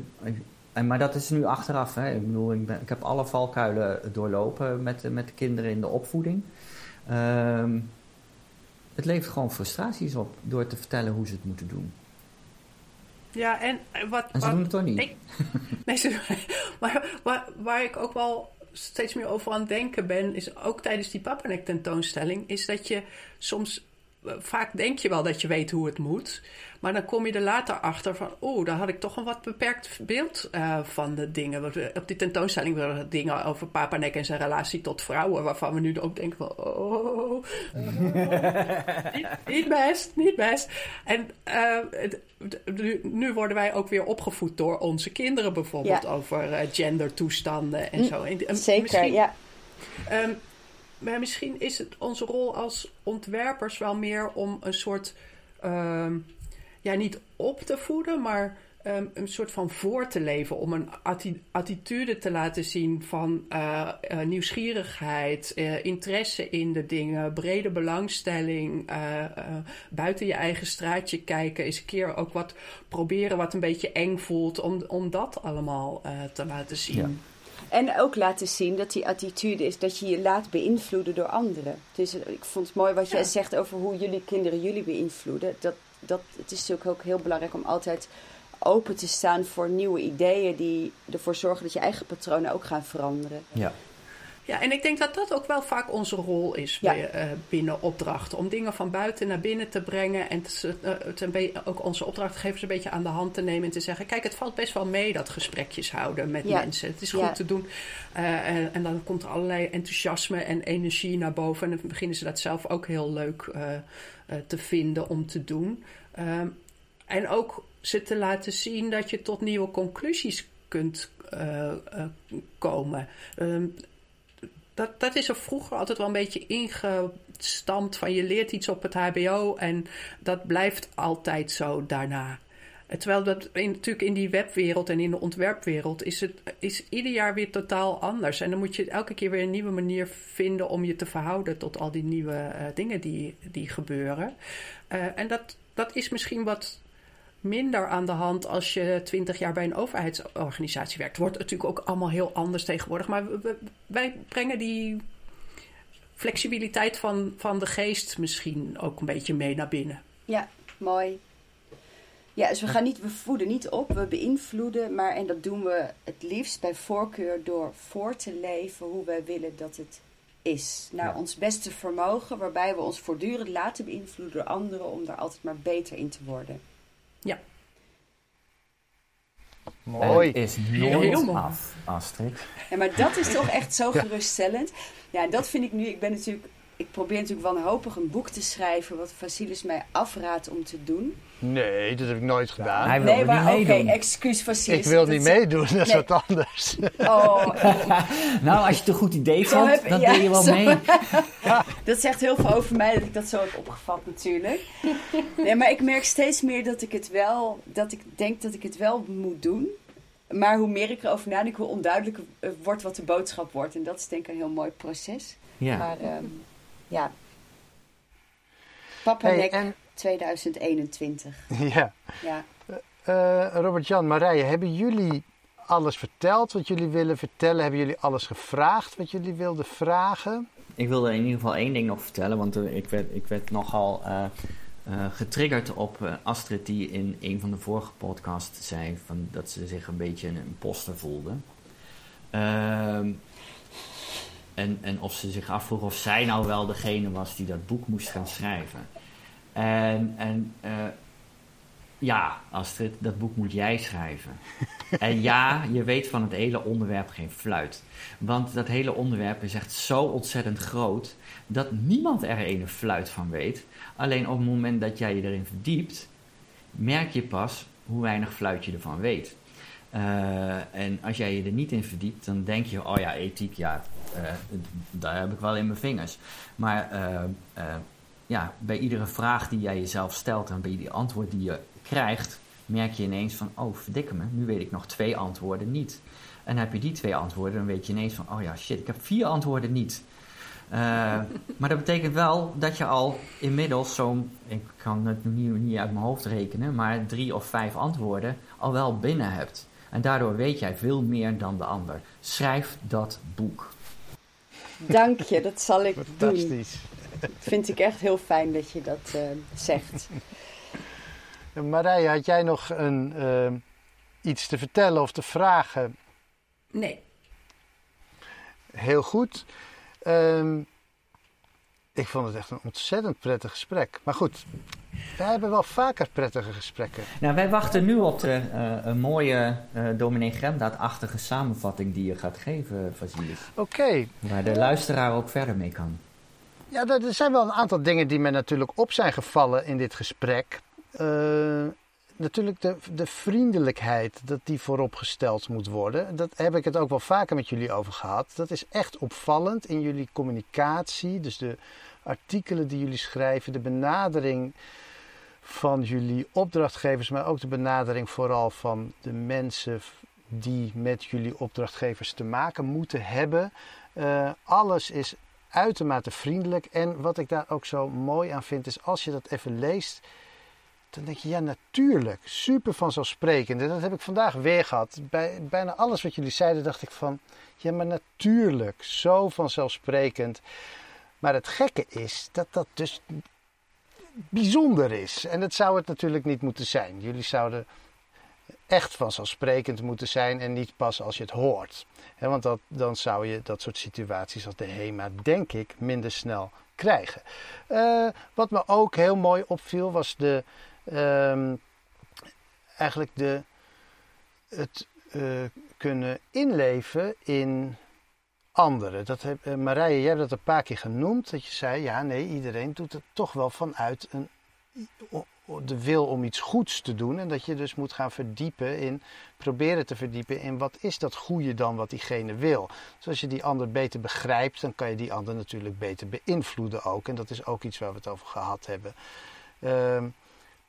En, maar dat is nu achteraf. Hè. Ik bedoel, ik, ben, ik heb alle valkuilen doorlopen met, met de kinderen in de opvoeding. Ehm, het levert gewoon frustraties op door te vertellen hoe ze het moeten doen. Ja, en wat. En ze wat- doen het toch niet. Ik- Nee, ze- maar waar, waar ik ook wel steeds meer over aan het denken ben, is ook tijdens die Papanek tentoonstelling, is dat je soms vaak denk je wel dat je weet hoe het moet. Maar dan kom je er later achter van, oeh, daar had ik toch een wat beperkt beeld uh, van de dingen. Op die tentoonstelling waren dingen over Papa Nek en zijn relatie tot vrouwen, waarvan we nu ook denken van, oh, niet, best, niet best. En uh, nu, worden wij ook weer opgevoed door onze kinderen bijvoorbeeld over uh, gendertoestanden en zo. En, Zeker, ja. Um, maar misschien is het onze rol als ontwerpers wel meer om een soort, uh, ja, niet op te voeden, maar um, een soort van voor te leven. Om een attitude te laten zien van uh, uh, nieuwsgierigheid, uh, interesse in de dingen, brede belangstelling, buiten je eigen straatje kijken, eens een keer ook wat proberen wat een beetje eng voelt, om, om dat allemaal te laten zien. Ja. En ook laten zien dat die attitude is dat je je laat beïnvloeden door anderen. Dus ik vond het mooi wat jij zegt over hoe jullie kinderen jullie beïnvloeden. Dat, dat, het is natuurlijk ook heel belangrijk om altijd open te staan voor nieuwe ideeën die ervoor zorgen dat je eigen patronen ook gaan veranderen. Ja. Ja, en ik denk dat dat ook wel vaak onze rol is bij, uh, binnen opdrachten. Om dingen van buiten naar binnen te brengen. En te, uh, ook onze opdrachtgevers een beetje aan de hand te nemen. En te zeggen: Kijk, het valt best wel mee dat gesprekjes houden met mensen. Het is goed te doen. Uh, en, en, dan komt er allerlei enthousiasme en energie naar boven. En dan beginnen ze dat zelf ook heel leuk te vinden om te doen. Ehm, en ook ze te laten zien dat je tot nieuwe conclusies kunt komen. Um, dat, dat is er vroeger altijd wel een beetje ingestampt van je leert iets op het HBO en dat blijft altijd zo daarna. Terwijl dat natuurlijk in die webwereld en in de ontwerpwereld is het is ieder jaar weer totaal anders. En dan moet je elke keer weer een nieuwe manier vinden om je te verhouden tot al die nieuwe uh, dingen die, die gebeuren. Uh, en dat, dat is misschien wat minder aan de hand als je twintig jaar bij een overheidsorganisatie werkt. Wordt natuurlijk ook allemaal heel anders tegenwoordig. Maar wij brengen die flexibiliteit van, van de geest misschien ook een beetje mee naar binnen. Ja, mooi. Ja, dus we gaan niet, we voeden niet op, we beïnvloeden, maar en dat doen we het liefst bij voorkeur door voor te leven hoe wij willen dat het is. Naar ons beste vermogen, waarbij we ons voortdurend laten beïnvloeden door anderen om daar altijd maar beter in te worden. Ja. Mooi. is nooit af, Astrid. Ja, maar dat is toch echt zo geruststellend. Ja, dat vind ik nu. Ik ben natuurlijk ik probeer natuurlijk wanhopig een boek te schrijven wat Vasilis mij afraadt om te doen. Nee, dat heb ik nooit gedaan. hij wil nee, maar oké, okay, excuus Vasilis. Ik wil niet meedoen, dat is wat anders. Oh. nou, als je het een goed idee vond, dan ja, doe je wel mee. dat zegt heel veel over mij dat ik dat zo heb opgevat natuurlijk. Nee, maar ik merk steeds meer dat ik het wel, dat ik denk dat ik het wel moet doen. Maar hoe meer ik erover nadenk, hoe onduidelijker wordt wat de boodschap wordt. En dat is denk ik een heel mooi proces. Ja. Maar um, ja. Papa hey, 2021. Ja. ja. Uh, Robert-Jan, Marije, hebben jullie alles verteld wat jullie willen vertellen? Hebben jullie alles gevraagd wat jullie wilden vragen? Ik wilde in ieder geval één ding nog vertellen, want ik, werd, ik werd nogal uh, getriggerd op Astrid, die in een van de vorige podcasts zei van, dat ze zich een beetje een imposter voelde. Ehm, en, en of ze zich afvroeg of zij nou wel degene was die dat boek moest gaan schrijven. En, en uh, ja, Astrid, dat boek moet jij schrijven. en ja, je weet van het hele onderwerp geen fluit. Want dat hele onderwerp is echt zo ontzettend groot dat niemand er een fluit van weet. Alleen op het moment dat jij je erin verdiept, merk je pas hoe weinig fluit je ervan weet. Uh, en als jij je er niet in verdiept, dan denk je, oh ja, ethiek, ja, uh, daar heb ik wel in mijn vingers. Maar uh, ja, bij iedere vraag die jij jezelf stelt en bij ieder antwoord die je krijgt, merk je ineens van, oh verdikke me, nu weet ik nog twee antwoorden niet. En heb je die twee antwoorden, dan weet je ineens van, oh ja, shit, ik heb vier antwoorden niet. maar dat betekent wel dat je al inmiddels zo'n, ik kan het nu niet uit mijn hoofd rekenen, maar drie of vijf antwoorden al wel binnen hebt. En daardoor weet jij veel meer dan de ander. Schrijf dat boek. Dank je, dat zal ik doen. Vind ik echt heel fijn dat je dat uh, zegt. Marije, had jij nog een, uh, iets te vertellen of te vragen? Nee. Heel goed. Um, Ik vond het echt een ontzettend prettig gesprek. Maar goed, wij hebben wel vaker prettige gesprekken. Nou, wij wachten nu op de, uh, een mooie uh, dominee Gremdaad-achtige samenvatting die je gaat geven, Vasilis. Oké. Waar de luisteraar ook verder mee kan. Ja, er zijn wel een aantal dingen die me natuurlijk op zijn gevallen in dit gesprek. Uh, natuurlijk de, de vriendelijkheid, dat die vooropgesteld moet worden. Dat heb ik het ook wel vaker met jullie over gehad. Dat is echt opvallend in jullie communicatie. Dus de artikelen die jullie schrijven, de benadering van jullie opdrachtgevers, maar ook de benadering vooral van de mensen die met jullie opdrachtgevers te maken moeten hebben. Uh, alles is uitermate vriendelijk. En wat ik daar ook zo mooi aan vind, is als je dat even leest dan denk je, ja, natuurlijk. Super vanzelfsprekend. En dat heb ik vandaag weer gehad. Bij bijna alles wat jullie zeiden, dacht ik van, ja, maar natuurlijk. Zo vanzelfsprekend. Maar het gekke is dat dat dus bijzonder is. En dat zou het natuurlijk niet moeten zijn. Jullie zouden echt vanzelfsprekend moeten zijn en niet pas als je het hoort. want dat, dan zou je dat soort situaties als de HEMA, denk ik, minder snel krijgen. Uh, wat me ook heel mooi opviel was de, um, eigenlijk de, het uh, kunnen inleven in anderen. Dat heb, uh, Marije, jij hebt dat een paar keer genoemd. Dat je zei, ja nee, iedereen doet het toch wel vanuit een, de wil om iets goeds te doen. En dat je dus moet gaan verdiepen in, proberen te verdiepen in wat is dat goede dan wat diegene wil. Dus als je die ander beter begrijpt, dan kan je die ander natuurlijk beter beïnvloeden ook. En dat is ook iets waar we het over gehad hebben. Uh,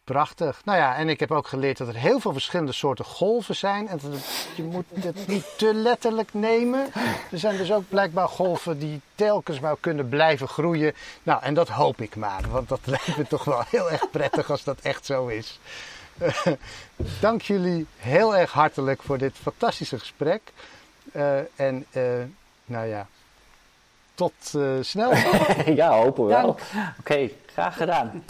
Prachtig. Nou ja, en ik heb ook geleerd dat er heel veel verschillende soorten golven zijn. En dat je moet het niet te letterlijk nemen. Er zijn dus ook blijkbaar golven die telkens maar kunnen blijven groeien. Nou, en dat hoop ik maar. Want dat lijkt me toch wel heel erg prettig als dat echt zo is. dank jullie heel erg hartelijk voor dit fantastische gesprek. Uh, en uh, nou ja, tot uh, snel. ja, hopen we wel. Oké, okay, graag gedaan.